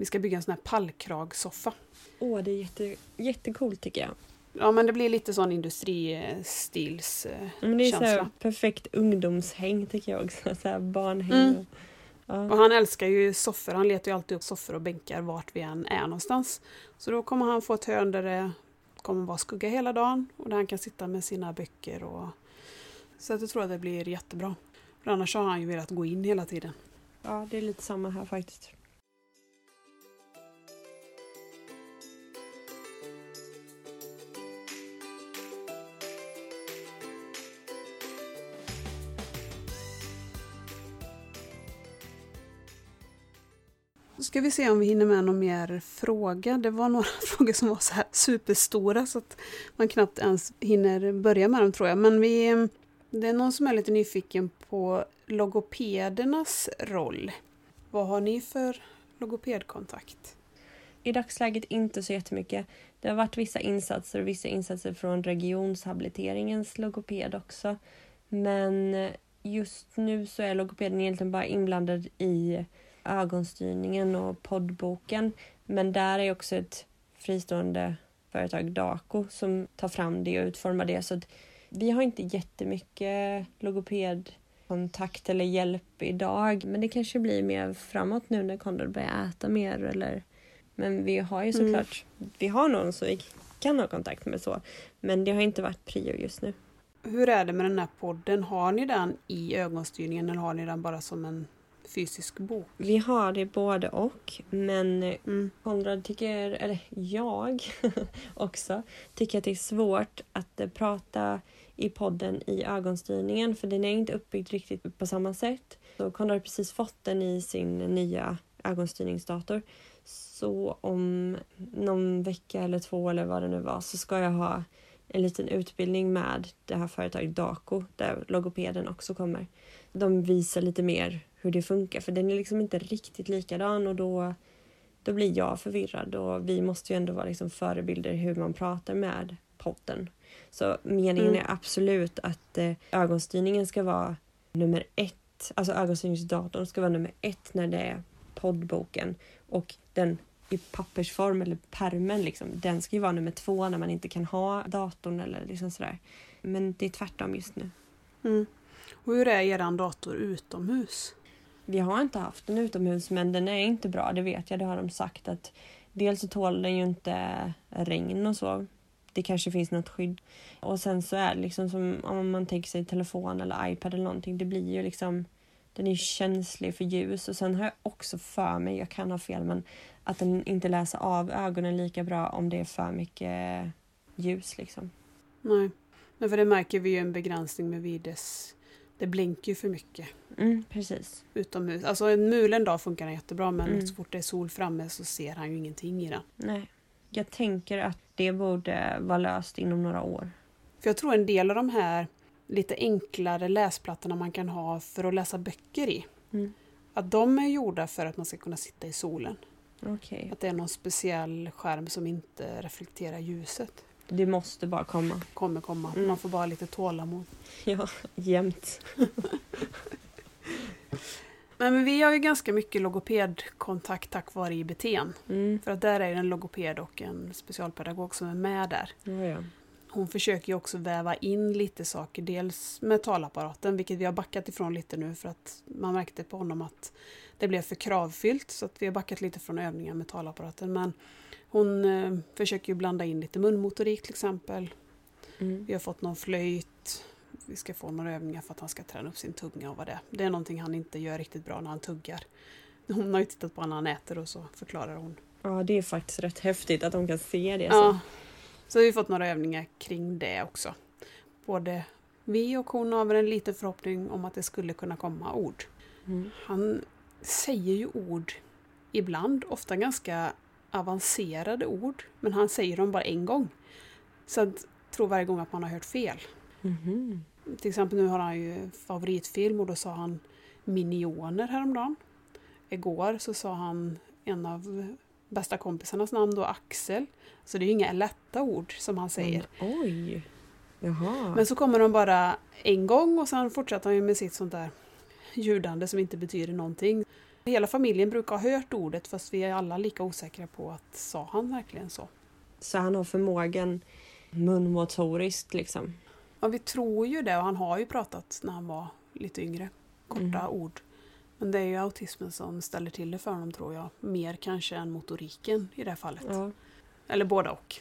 Vi ska bygga en sån här pallkragsoffa. Åh, det är jätte, jättecoolt tycker jag. Ja men det blir lite sån industristils... eh, Men det är så Känsla. perfekt ungdomshäng tycker jag också. *laughs* Så barnhäng. Mm. Och, ja. Och han älskar ju soffor. Han letar ju alltid upp soffor och bänkar vart vi än är någonstans. Så då kommer han få ett hörn där det kommer vara skugga hela dagen och där han kan sitta med sina böcker. Och... Så att jag tror att det blir jättebra. För annars har han ju velat gå in hela tiden. ja, det är lite samma här faktiskt. Så ska vi se om vi hinner med någon mer fråga. Det var några *laughs* frågor som var så här superstora så att man knappt ens hinner börja med dem tror jag. Men vi, det är någon som är lite nyfiken på logopedernas roll. Vad har ni för logopedkontakt? I dagsläget inte så jättemycket. Det har varit vissa insatser och vissa insatser från regionshabiliteringens logoped också. Men just nu så är logopeden egentligen bara inblandad i ögonstyrningen och poddboken. Men där är också ett fristående företag, Daco, som tar fram det och utformar det. Så vi har inte jättemycket logopedkontakt eller hjälp idag. Men det kanske blir mer framåt nu när Konrad börjar äta mer eller men vi har ju Mm. såklart, vi har någon som vi kan ha kontakt med så. Men det har inte varit prio just nu. Hur är det med den här podden? Har ni den i ögonstyrningen eller har ni den bara som en fysisk bok? Vi har det både och. Men Mm. Konrad tycker, eller jag *laughs* också, tycker att det är svårt att eh, prata i podden i ögonstyrningen för den är inte uppbyggd riktigt på samma sätt. Så Konrad har precis fått den i sin nya ögonstyrningsdator. Så om någon vecka eller två eller vad det nu var så ska jag ha en liten utbildning med det här företaget Daco där logopeden också kommer. De visar lite mer hur det funkar för den är liksom inte riktigt likadan och då, då blir jag förvirrad och vi måste ju ändå vara liksom förebilder hur man pratar med podden. Så meningen Mm. är absolut att eh, ögonstyrningen ska vara nummer ett, alltså ögonstyrningsdatorn ska vara nummer ett när det är poddboken och den i pappersform eller permen liksom, den ska ju vara nummer två när man inte kan ha datorn eller liksom sådär. Men det är tvärtom just nu. Mm. Och hur är er dator utomhus? Vi har inte haft den utomhus men den är inte bra, det vet jag. Det har de sagt att dels så tål den ju inte regn och så. Det kanske finns något skydd. Och sen så är det liksom som om man tänker sig telefon eller iPad eller någonting. Det blir ju liksom den är ju känslig för ljus och sen har jag också för mig, jag kan ha fel, men att den inte läser av ögonen lika bra om det är för mycket ljus liksom. Nej. Men för det märker vi ju en begränsning med Vides. Det blinkar ju för mycket Mm, precis. utomhus. Alltså en mulen dag funkar den jättebra men Mm. så fort det är sol framme så ser han ju ingenting i den. Nej. Jag tänker att det borde vara löst inom några år. För jag tror en del av de här lite enklare läsplattorna man kan ha för att läsa böcker i. Mm. Att de är gjorda för att man ska kunna sitta i solen. Okej. Att det är någon speciell skärm som inte reflekterar ljuset. Det måste bara komma. Kommer komma. Mm. Man får bara lite tålamod. *laughs* Ja, jämt. *laughs* Men vi har ju ganska mycket logopedkontakt tack vare IBT'n. Mm. För att där är det en logoped och en specialpedagog som är med där. Ja, ja. Hon försöker ju också väva in lite saker, dels med talapparaten, vilket vi har backat ifrån lite nu för att man märkte på honom att det blev för kravfyllt, så att vi har backat lite från övningar med talapparaten. Men hon eh, försöker ju blanda in lite munmotorik till exempel. Mm. Vi har fått någon flöjt, vi ska få några övningar för att han ska träna upp sin tunga och vad det är. Det är någonting han inte gör riktigt bra när han tuggar. Hon har ju tittat på när han äter och så förklarar hon. ja, det är faktiskt rätt häftigt att de kan se det. Ja. Så. Så vi har fått några övningar kring det också. Både vi och hon har väl en liten förhoppning om att det skulle kunna komma ord. Mm. Han säger ju ord ibland, ofta ganska avancerade ord, men han säger dem bara en gång. Så jag tror varje gång att man har hört fel. Mhm. Till exempel nu har han ju favoritfilm och då sa han Minioner häromdagen. Igår så sa han en av bästa kompisarnas namn då, Axel. Så det är ju inga lätta ord som han säger. Men, oj! Jaha. Men så kommer de bara en gång och sen fortsätter han ju med sitt sånt där ljudande som inte betyder någonting. Hela familjen brukar ha hört ordet fast vi är alla lika osäkra på att sa han verkligen så. Så han har förmågan munmotoriskt liksom. Ja, vi tror ju det och han har ju pratat när han var lite yngre. Korta Mm. ord. Men det är ju autismen som ställer till det för honom tror jag. Mer kanske än motoriken i det här fallet. Ja. Eller båda och.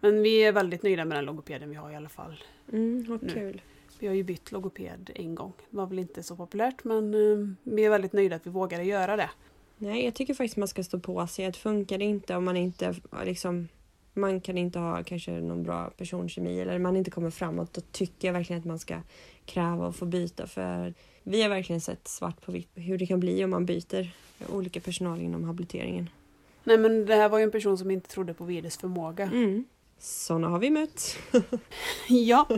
Men vi är väldigt nöjda med den logopeden vi har i alla fall. Mm, vad Nu. kul. Vi har ju bytt logoped en gång. Det var väl inte så populärt men eh, vi är väldigt nöjda att vi vågade göra det. Nej, jag tycker faktiskt man ska stå på sig. Att funkar det inte om man inte liksom man kan inte ha kanske någon bra personkemi eller man inte kommer framåt då tycker jag verkligen att man ska kräva att få byta för vi har verkligen sett svart på vitt hur det kan bli om man byter olika personal inom habiliteringen. Nej men det här var ju en person som inte trodde på Vides förmåga. Mm. Såna har vi mött. *laughs* Ja.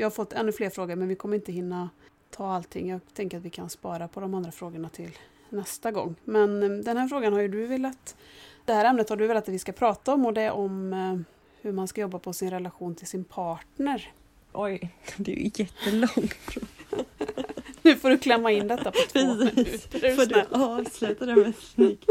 Vi har fått ännu fler frågor men vi kommer inte hinna ta allting. Jag tänker att vi kan spara på de andra frågorna till nästa gång. Men eh, den här frågan har ju du velat... Det här ämnet har du velat att vi ska prata om och det är om eh, hur man ska jobba på sin relation till sin partner. Oj, *laughs* det är ju jättelångt. *laughs* Nu får du klämma in detta på två minuter. Får du avsluta det med *laughs* snik?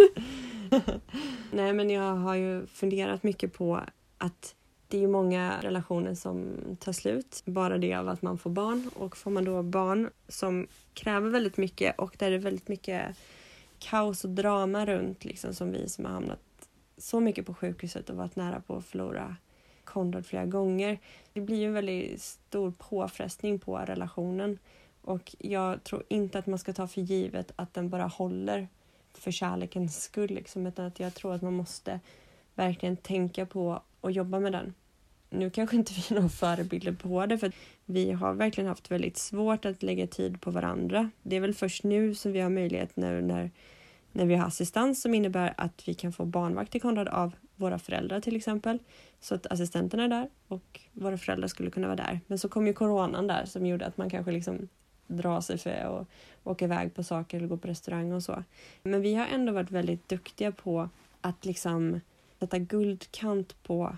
Nej men jag har ju funderat mycket på att det är ju många relationer som tar slut. Bara det av att man får barn och får man då barn som kräver väldigt mycket och där det är väldigt mycket kaos och drama runt liksom som vi som har hamnat så mycket på sjukhuset och varit nära på att förlora Konrad flera gånger. Det blir ju en väldigt stor påfrestning på relationen och jag tror inte att man ska ta för givet att den bara håller för kärlekens skull. Liksom, utan att jag tror att man måste verkligen tänka på och jobba med den. Nu kanske inte vi är några förebilder på det för vi har verkligen haft väldigt svårt att lägga tid på varandra. Det är väl först nu som vi har möjlighet när, när, när vi har assistans som innebär att vi kan få barnvakt till Konrad av våra föräldrar till exempel. Så att assistenterna är där och våra föräldrar skulle kunna vara där. Men så kom ju coronan där som gjorde att man kanske liksom drar sig för att åka iväg på saker eller gå på restaurang och så. Men vi har ändå varit väldigt duktiga på att liksom sätta guldkant på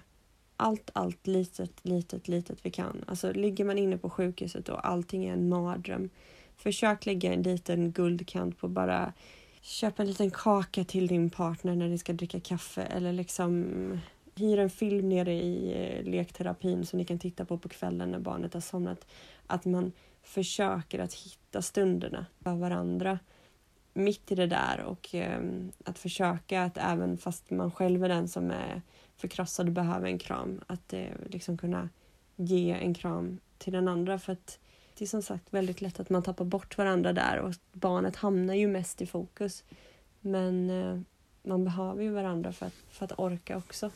allt, allt litet, litet, litet vi kan. Alltså ligger man inne på sjukhuset och allting är en mardröm. Försök lägga en liten guldkant på bara köp en liten kaka till din partner när ni ska dricka kaffe eller liksom hyr en film nere i eh, lekterapin som ni kan titta på på kvällen när barnet har somnat. Att man försöker att hitta stunderna för varandra mitt i det där och ehm, att försöka att även fast man själv är den som är förkrossad och behöver en kram att eh, liksom kunna ge en kram till den andra för att det är som sagt väldigt lätt att man tappar bort varandra där och barnet hamnar ju mest i fokus. Men eh, man behöver ju varandra för att, för att orka också.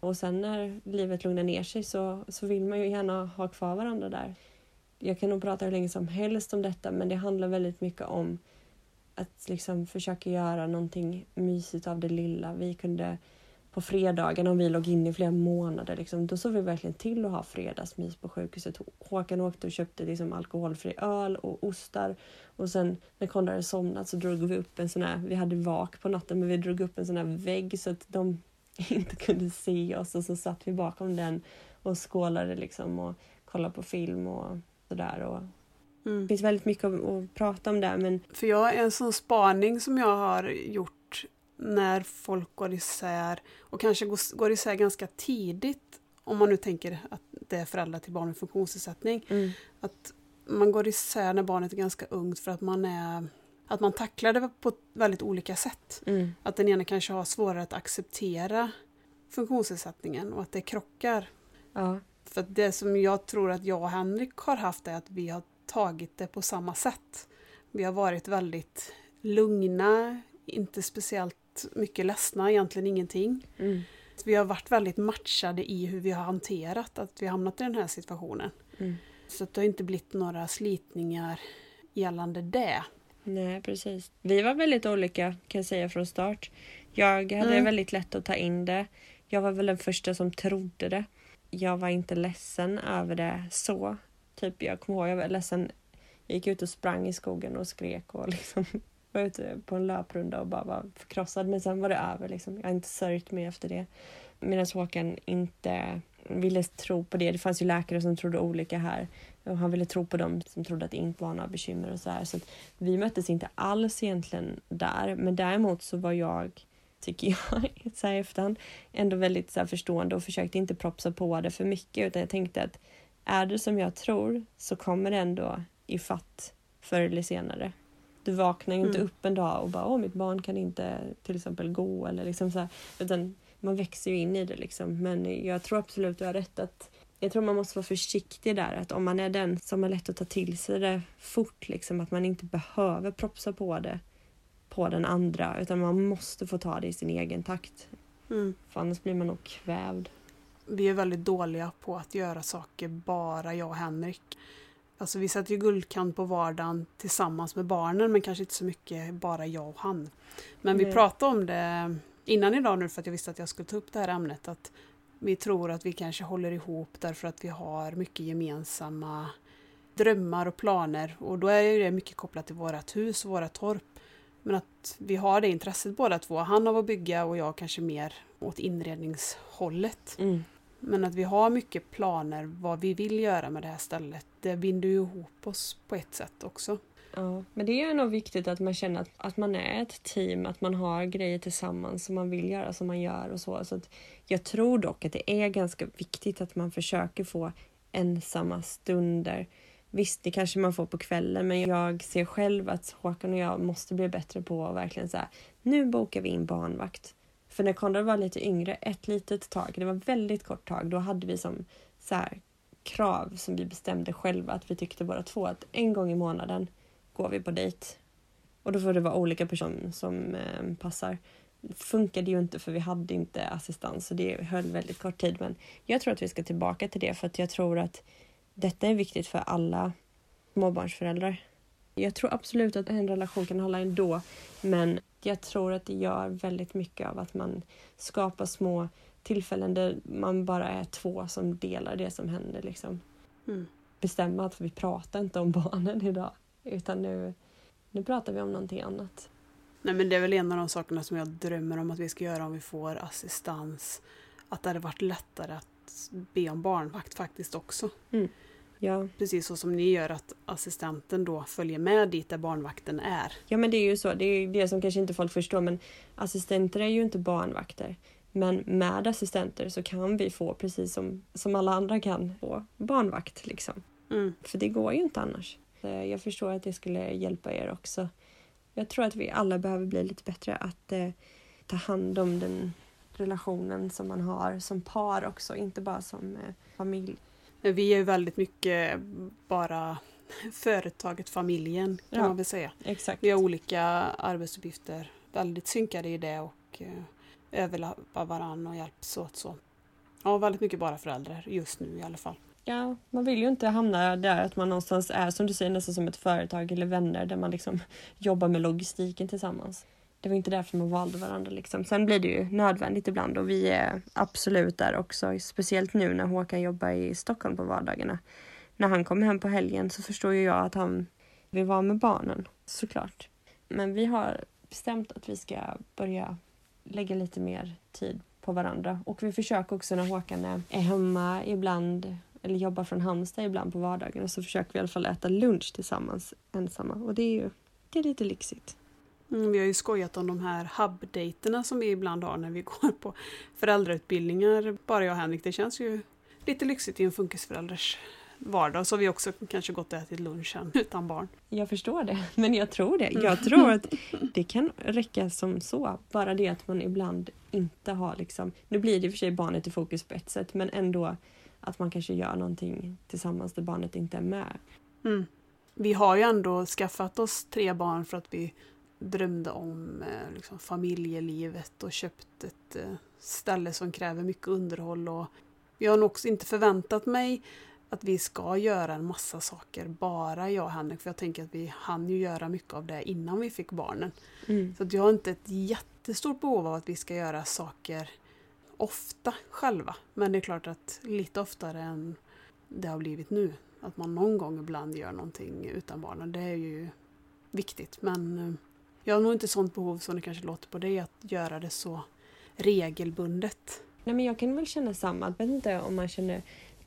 Och sen när livet lugnar ner sig så, så vill man ju gärna ha kvar varandra där. Jag kan nog prata hur länge som helst om detta men det handlar väldigt mycket om att liksom försöka göra någonting mysigt av det lilla. Vi kunde på fredagen om vi låg inne i flera månader. Liksom, då såg vi verkligen till att ha fredagsmys på sjukhuset. Håkan åkte och köpte liksom alkoholfri öl och ostar. Och sen när Konrad hade somnat så drog vi upp en sån här, vi hade vak på natten men vi drog upp en sån här vägg så att de *laughs* inte kunde se oss och så satt vi bakom den och skålade liksom och kollade på film och sådär. Mm. Det finns väldigt mycket att, att prata om där. Men... För jag, en sån spaning som jag har gjort när folk går isär och kanske går, går isär ganska tidigt om man nu tänker att det är föräldrar till barn med funktionsnedsättning. Mm. Att man går isär när barnet är ganska ungt för att man är att man tacklar det på väldigt olika sätt. Mm. Att den ena kanske har svårare att acceptera funktionsnedsättningen och att det krockar. Ja. För det som jag tror att jag och Henrik har haft är att vi har tagit det på samma sätt. Vi har varit väldigt lugna, inte speciellt mycket ledsna, egentligen ingenting. Mm. Vi har varit väldigt matchade i hur vi har hanterat att vi hamnat i den här situationen. Mm. Så det har inte blivit några slitningar gällande det. Nej, precis. Vi var väldigt olika kan jag säga från start. Jag hade mm. väldigt lätt att ta in det. Jag var väl den första som trodde det. Jag var inte ledsen över det så. Typ jag kommer ihåg, jag var ledsen. Jag gick ut och sprang i skogen och skrek och *laughs* liksom var ute på en löprunda och bara var förkrossad. Men sen var det över liksom. Jag har inte sörjt mer efter det. Medan Håkan inte ville tro på det. Det fanns ju läkare som trodde olika här. Och han ville tro på dem som trodde att det inte var några bekymmer och så här. Så vi möttes inte alls egentligen där. Men däremot så var jag, tycker *laughs* jag, så här i efterhand, ändå väldigt så förstående och försökte inte propsa på det för mycket. Utan jag tänkte att är det som jag tror så kommer det ändå i fatt förr eller senare. Du vaknar ju inte mm. upp en dag och bara åh mitt barn kan inte till exempel gå eller liksom så här, utan man växer ju in i det liksom. Men jag tror absolut du har rätt att jag tror man måste vara försiktig där. Att om man är den som har lätt att ta till sig det fort, liksom, att man inte behöver propsa på det på den andra. Utan man måste få ta det i sin egen takt. Mm. För annars blir man nog kvävd. Vi är väldigt dåliga på att göra saker bara jag och Henrik. Alltså vi sätter ju guldkant på vardagen tillsammans med barnen men kanske inte så mycket bara jag och han. Men vi pratade om det innan idag nu för att jag visste att jag skulle ta upp det här ämnet. Att vi tror att vi kanske håller ihop därför att vi har mycket gemensamma drömmar och planer och då är det mycket kopplat till vårt hus och våra torp. Men att vi har det intresset båda två. Han av att bygga och jag kanske mer åt inredningshållet. Mm. Men att vi har mycket planer vad vi vill göra med det här stället. Det binder ju ihop oss på ett sätt också. Ja, men det är nog viktigt att man känner att, att man är ett team, att man har grejer tillsammans som man vill göra som man gör och så. så att jag tror dock att det är ganska viktigt att man försöker få ensamma stunder. Visst, det kanske man får på kvällen, men jag ser själv att Håkan och jag måste bli bättre på att verkligen säga nu bokar vi in barnvakt. För när Konrad var lite yngre, ett litet tag, det var väldigt kort tag, då hade vi som så här, krav som vi bestämde själva att vi tyckte båda två att en gång i månaden går vi på dejt. Och då får det vara olika personer som eh, passar. Det funkade ju inte för vi hade inte assistans så det höll väldigt kort tid. Men jag tror att vi ska tillbaka till det för att jag tror att detta är viktigt för alla småbarnsföräldrar. Jag tror absolut att en relation kan hålla ändå men jag tror att det gör väldigt mycket av att man skapar små tillfällen där man bara är två som delar det som händer. Liksom. Mm. Bestämma att vi pratar inte om *laughs* barnen idag. Utan nu, nu pratar vi om någonting annat. Nej men det är väl en av de sakerna som jag drömmer om att vi ska göra om vi får assistans. Att det hade varit lättare att be om barnvakt faktiskt också. Mm. Ja. Precis så som ni gör att assistenten då följer med dit där barnvakten är. Ja men det är ju så, det är det som kanske inte folk förstår men assistenter är ju inte barnvakter. Men med assistenter så kan vi få, precis som, som alla andra kan, få barnvakt. Liksom. Mm. För det går ju inte annars. Eh, jag förstår att det skulle hjälpa er också. Jag tror att vi alla behöver bli lite bättre att eh, ta hand om den relationen som man har som par också, inte bara som eh, familj. Vi är ju väldigt mycket bara företaget, familjen kan ja, man väl säga. Exakt. Vi har olika arbetsuppgifter, väldigt synkade i det och eh, överlappar varandra och hjälps åt så. Ja, väldigt mycket bara föräldrar just nu i alla fall ja, man vill ju inte hamna där att man någonstans är som du säger nästan som ett företag eller vänner där man liksom *laughs* jobbar med logistiken tillsammans det var inte därför man valde varandra. Liksom. Sen blir det ju nödvändigt ibland och vi är absolut där också. Speciellt nu när Håkan jobbar i Stockholm på vardagarna. När han kommer hem på helgen så förstår ju jag att han vill vara med barnen, såklart. Men vi har bestämt att vi ska börja lägga lite mer tid på varandra. Och vi försöker också när Håkan är hemma ibland eller jobbar från Halmstad ibland på vardagarna så försöker vi i alla fall äta lunch tillsammans ensamma och det är ju det är lite lyxigt. Mm, vi har ju skojat om de här hub som vi ibland har när vi *laughs* går på föräldrautbildningar, bara jag och Henrik. Det känns ju lite lyxigt i en funkisförälders vardag. Så har vi också kanske gått och ätit lunchen *laughs* utan barn. Jag förstår det, *laughs* men jag tror det. Jag mm. tror att det kan räcka som så. Bara det att man ibland inte har liksom... Nu blir det i och för sig barnet i fokus på ett sätt, men ändå att man kanske gör någonting tillsammans där barnet inte är med. Mm. Vi har ju ändå skaffat oss tre barn för att vi drömde om eh, liksom, familjelivet och köpt ett eh, ställe som kräver mycket underhåll. Och jag har nog också inte förväntat mig att vi ska göra en massa saker, bara jag och Henrik. För jag tänker att vi hann ju göra mycket av det innan vi fick barnen. Mm. Så att jag har inte ett jättestort behov av att vi ska göra saker ofta själva. Men det är klart att lite oftare än det har blivit nu. Att man någon gång ibland gör någonting utan barnen. Det är ju viktigt. Men eh, jag har nog inte sånt behov som det kanske låter på dig att göra det så regelbundet. Nej, men jag kan väl känna samma. Jag vet inte om man känner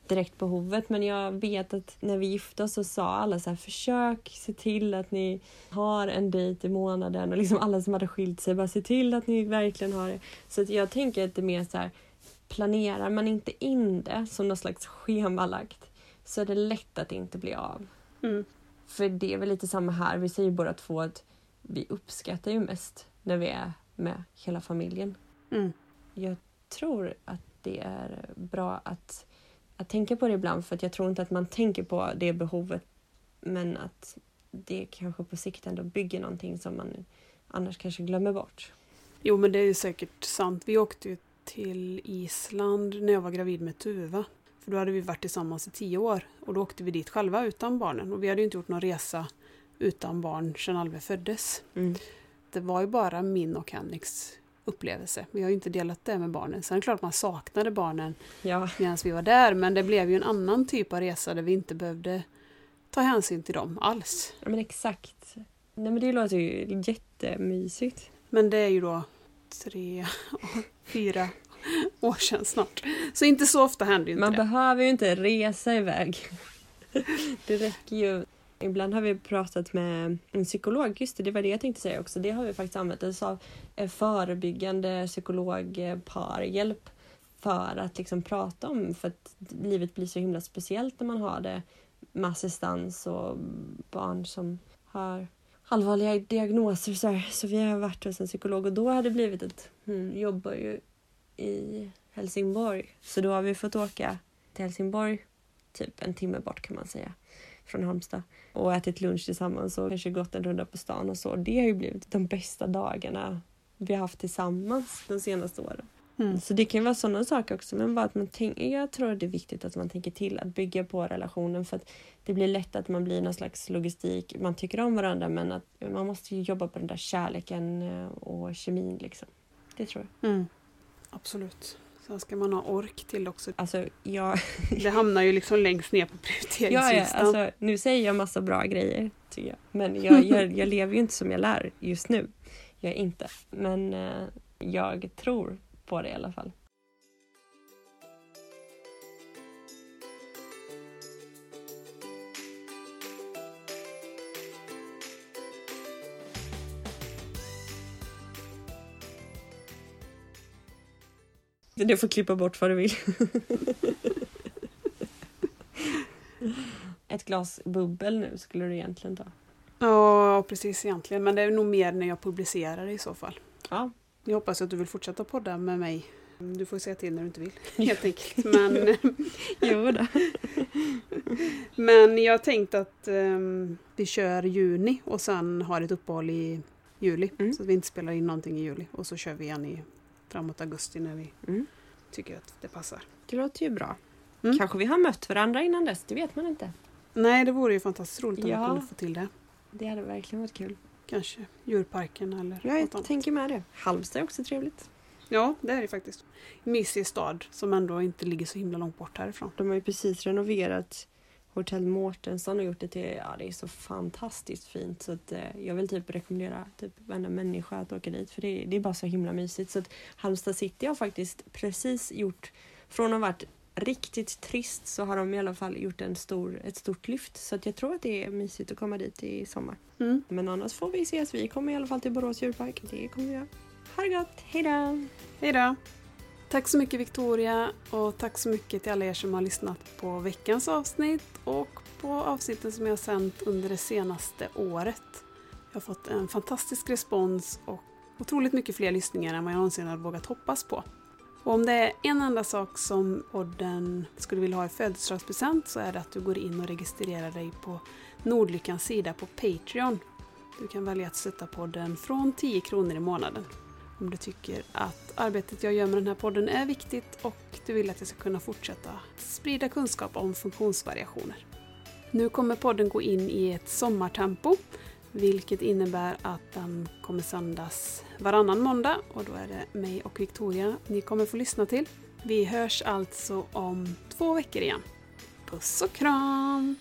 direkt behovet men jag vet att när vi gifte oss så sa alla så här försök se till att ni har en dejt i månaden och liksom alla som hade skilt sig bara se till att ni verkligen har det. Så att jag tänker att det är mer så här planerar man inte in det som något slags schemalagt så är det lätt att det inte blir av. Mm. För det är väl lite samma här, vi säger båda två att vi uppskattar ju mest när vi är med hela familjen. Mm. Jag tror att det är bra att att tänka på det ibland för att jag tror inte att man tänker på det behovet men att det kanske på sikt ändå bygger någonting som man annars kanske glömmer bort. Jo men det är säkert sant. Vi åkte ju till Island när jag var gravid med Tuva. För då hade vi varit tillsammans i tio år och då åkte vi dit själva utan barnen och vi hade ju inte gjort någon resa utan barn sedan Alve föddes. Mm. Det var ju bara min och Henriks upplevelse. Vi har ju inte delat det med barnen. Sen är det klart man saknade barnen ja. medan vi var där. Men det blev ju en annan typ av resa där vi inte behövde ta hänsyn till dem alls. Ja men exakt. Nej men det låter ju jättemysigt. Men det är ju då tre, fyra år sedan snart. Så inte så ofta händer ju inte Man det. behöver ju inte resa iväg. Det räcker ju Ibland har vi pratat med en psykolog, just det, det var det jag tänkte säga också. Det har vi faktiskt använt oss av eh, förebyggande psykologparhjälp för att liksom prata om, för att livet blir så himla speciellt när man har det med assistans och barn som har allvarliga diagnoser. Så, här. så vi har varit hos en psykolog och då har det blivit att hon hmm, jobbar ju i Helsingborg. Så då har vi fått åka till Helsingborg, typ en timme bort kan man säga från Halmstad och ätit lunch tillsammans och kanske gått en runda på stan och så. Det har ju blivit de bästa dagarna vi har haft tillsammans de senaste åren. Mm. Så det kan vara sådana saker också. Men bara att man tänker, jag tror att det är viktigt att man tänker till att bygga på relationen för att det blir lätt att man blir någon slags logistik. Man tycker om varandra men att man måste jobba på den där kärleken eh, och kemin liksom. Det tror jag. Mm. Absolut. Sen ska man ha ork till också. Alltså, jag... det hamnar ju liksom längst ner på prioriteringslistan. Ja, ja, alltså, nu säger jag massa bra grejer, tycker jag. Men jag, jag, jag lever ju inte som jag lär just nu. Jag är inte. Men eh, jag tror på det i alla fall. Du får klippa bort vad du vill. Ett glas bubbel nu skulle du egentligen ta. Ja, precis egentligen. Men det är nog mer när jag publicerar i så fall. Ja. Jag hoppas att du vill fortsätta podda med mig. Du får säga till när du inte vill, *laughs* helt enkelt. Men, jo då. *laughs* Men jag tänkte att um, vi kör juni och sen har ett uppehåll i juli. Mm. Så att vi inte spelar in någonting i juli. Och så kör vi igen i framåt augusti när vi mm. tycker att det passar. Det låter ju bra. Mm. Kanske vi har mött varandra innan dess, det vet man inte. Nej, det vore ju fantastiskt roligt om ja. vi kunde få till det. Det hade verkligen varit kul. kanske djurparken eller Ja, jag något annat. tänker med det. Halmstad är också trevligt. Ja, det är det faktiskt. Mysig stad som ändå inte ligger så himla långt bort härifrån. De har ju precis renoverat Hotell Mårtensson och gjort det till, ja det är så fantastiskt fint så att eh, jag vill typ rekommendera typ varenda människa att åka dit för det, det är bara så himla mysigt. Så att Halmstad city har faktiskt precis gjort, från att ha varit riktigt trist så har de i alla fall gjort en stor, ett stort lyft så att jag tror att det är mysigt att komma dit i sommar. Mm. Men annars får vi ses, vi kommer i alla fall till Borås djurpark. Det kommer vi göra. Ha det gott, hejdå! Hej då! Tack så mycket Victoria och tack så mycket till alla er som har lyssnat på veckans avsnitt och på avsnitten som jag har sänt under det senaste året. Jag har fått en fantastisk respons och otroligt mycket fler lyssningar än vad jag någonsin hade vågat hoppas på. Och om det är en enda sak som podden skulle vilja ha i födelsedagspresent så är det att du går in och registrerar dig på Nordlyckans sida på Patreon. Du kan välja att stötta podden från 10 kronor i månaden. Om du tycker att arbetet jag gör med den här podden är viktigt och du vill att jag ska kunna fortsätta sprida kunskap om funktionsvariationer. Nu kommer podden gå in i ett sommartempo vilket innebär att den kommer sändas varannan måndag och då är det mig och Victoria ni kommer få lyssna till. Vi hörs alltså om två veckor igen. Puss och kram!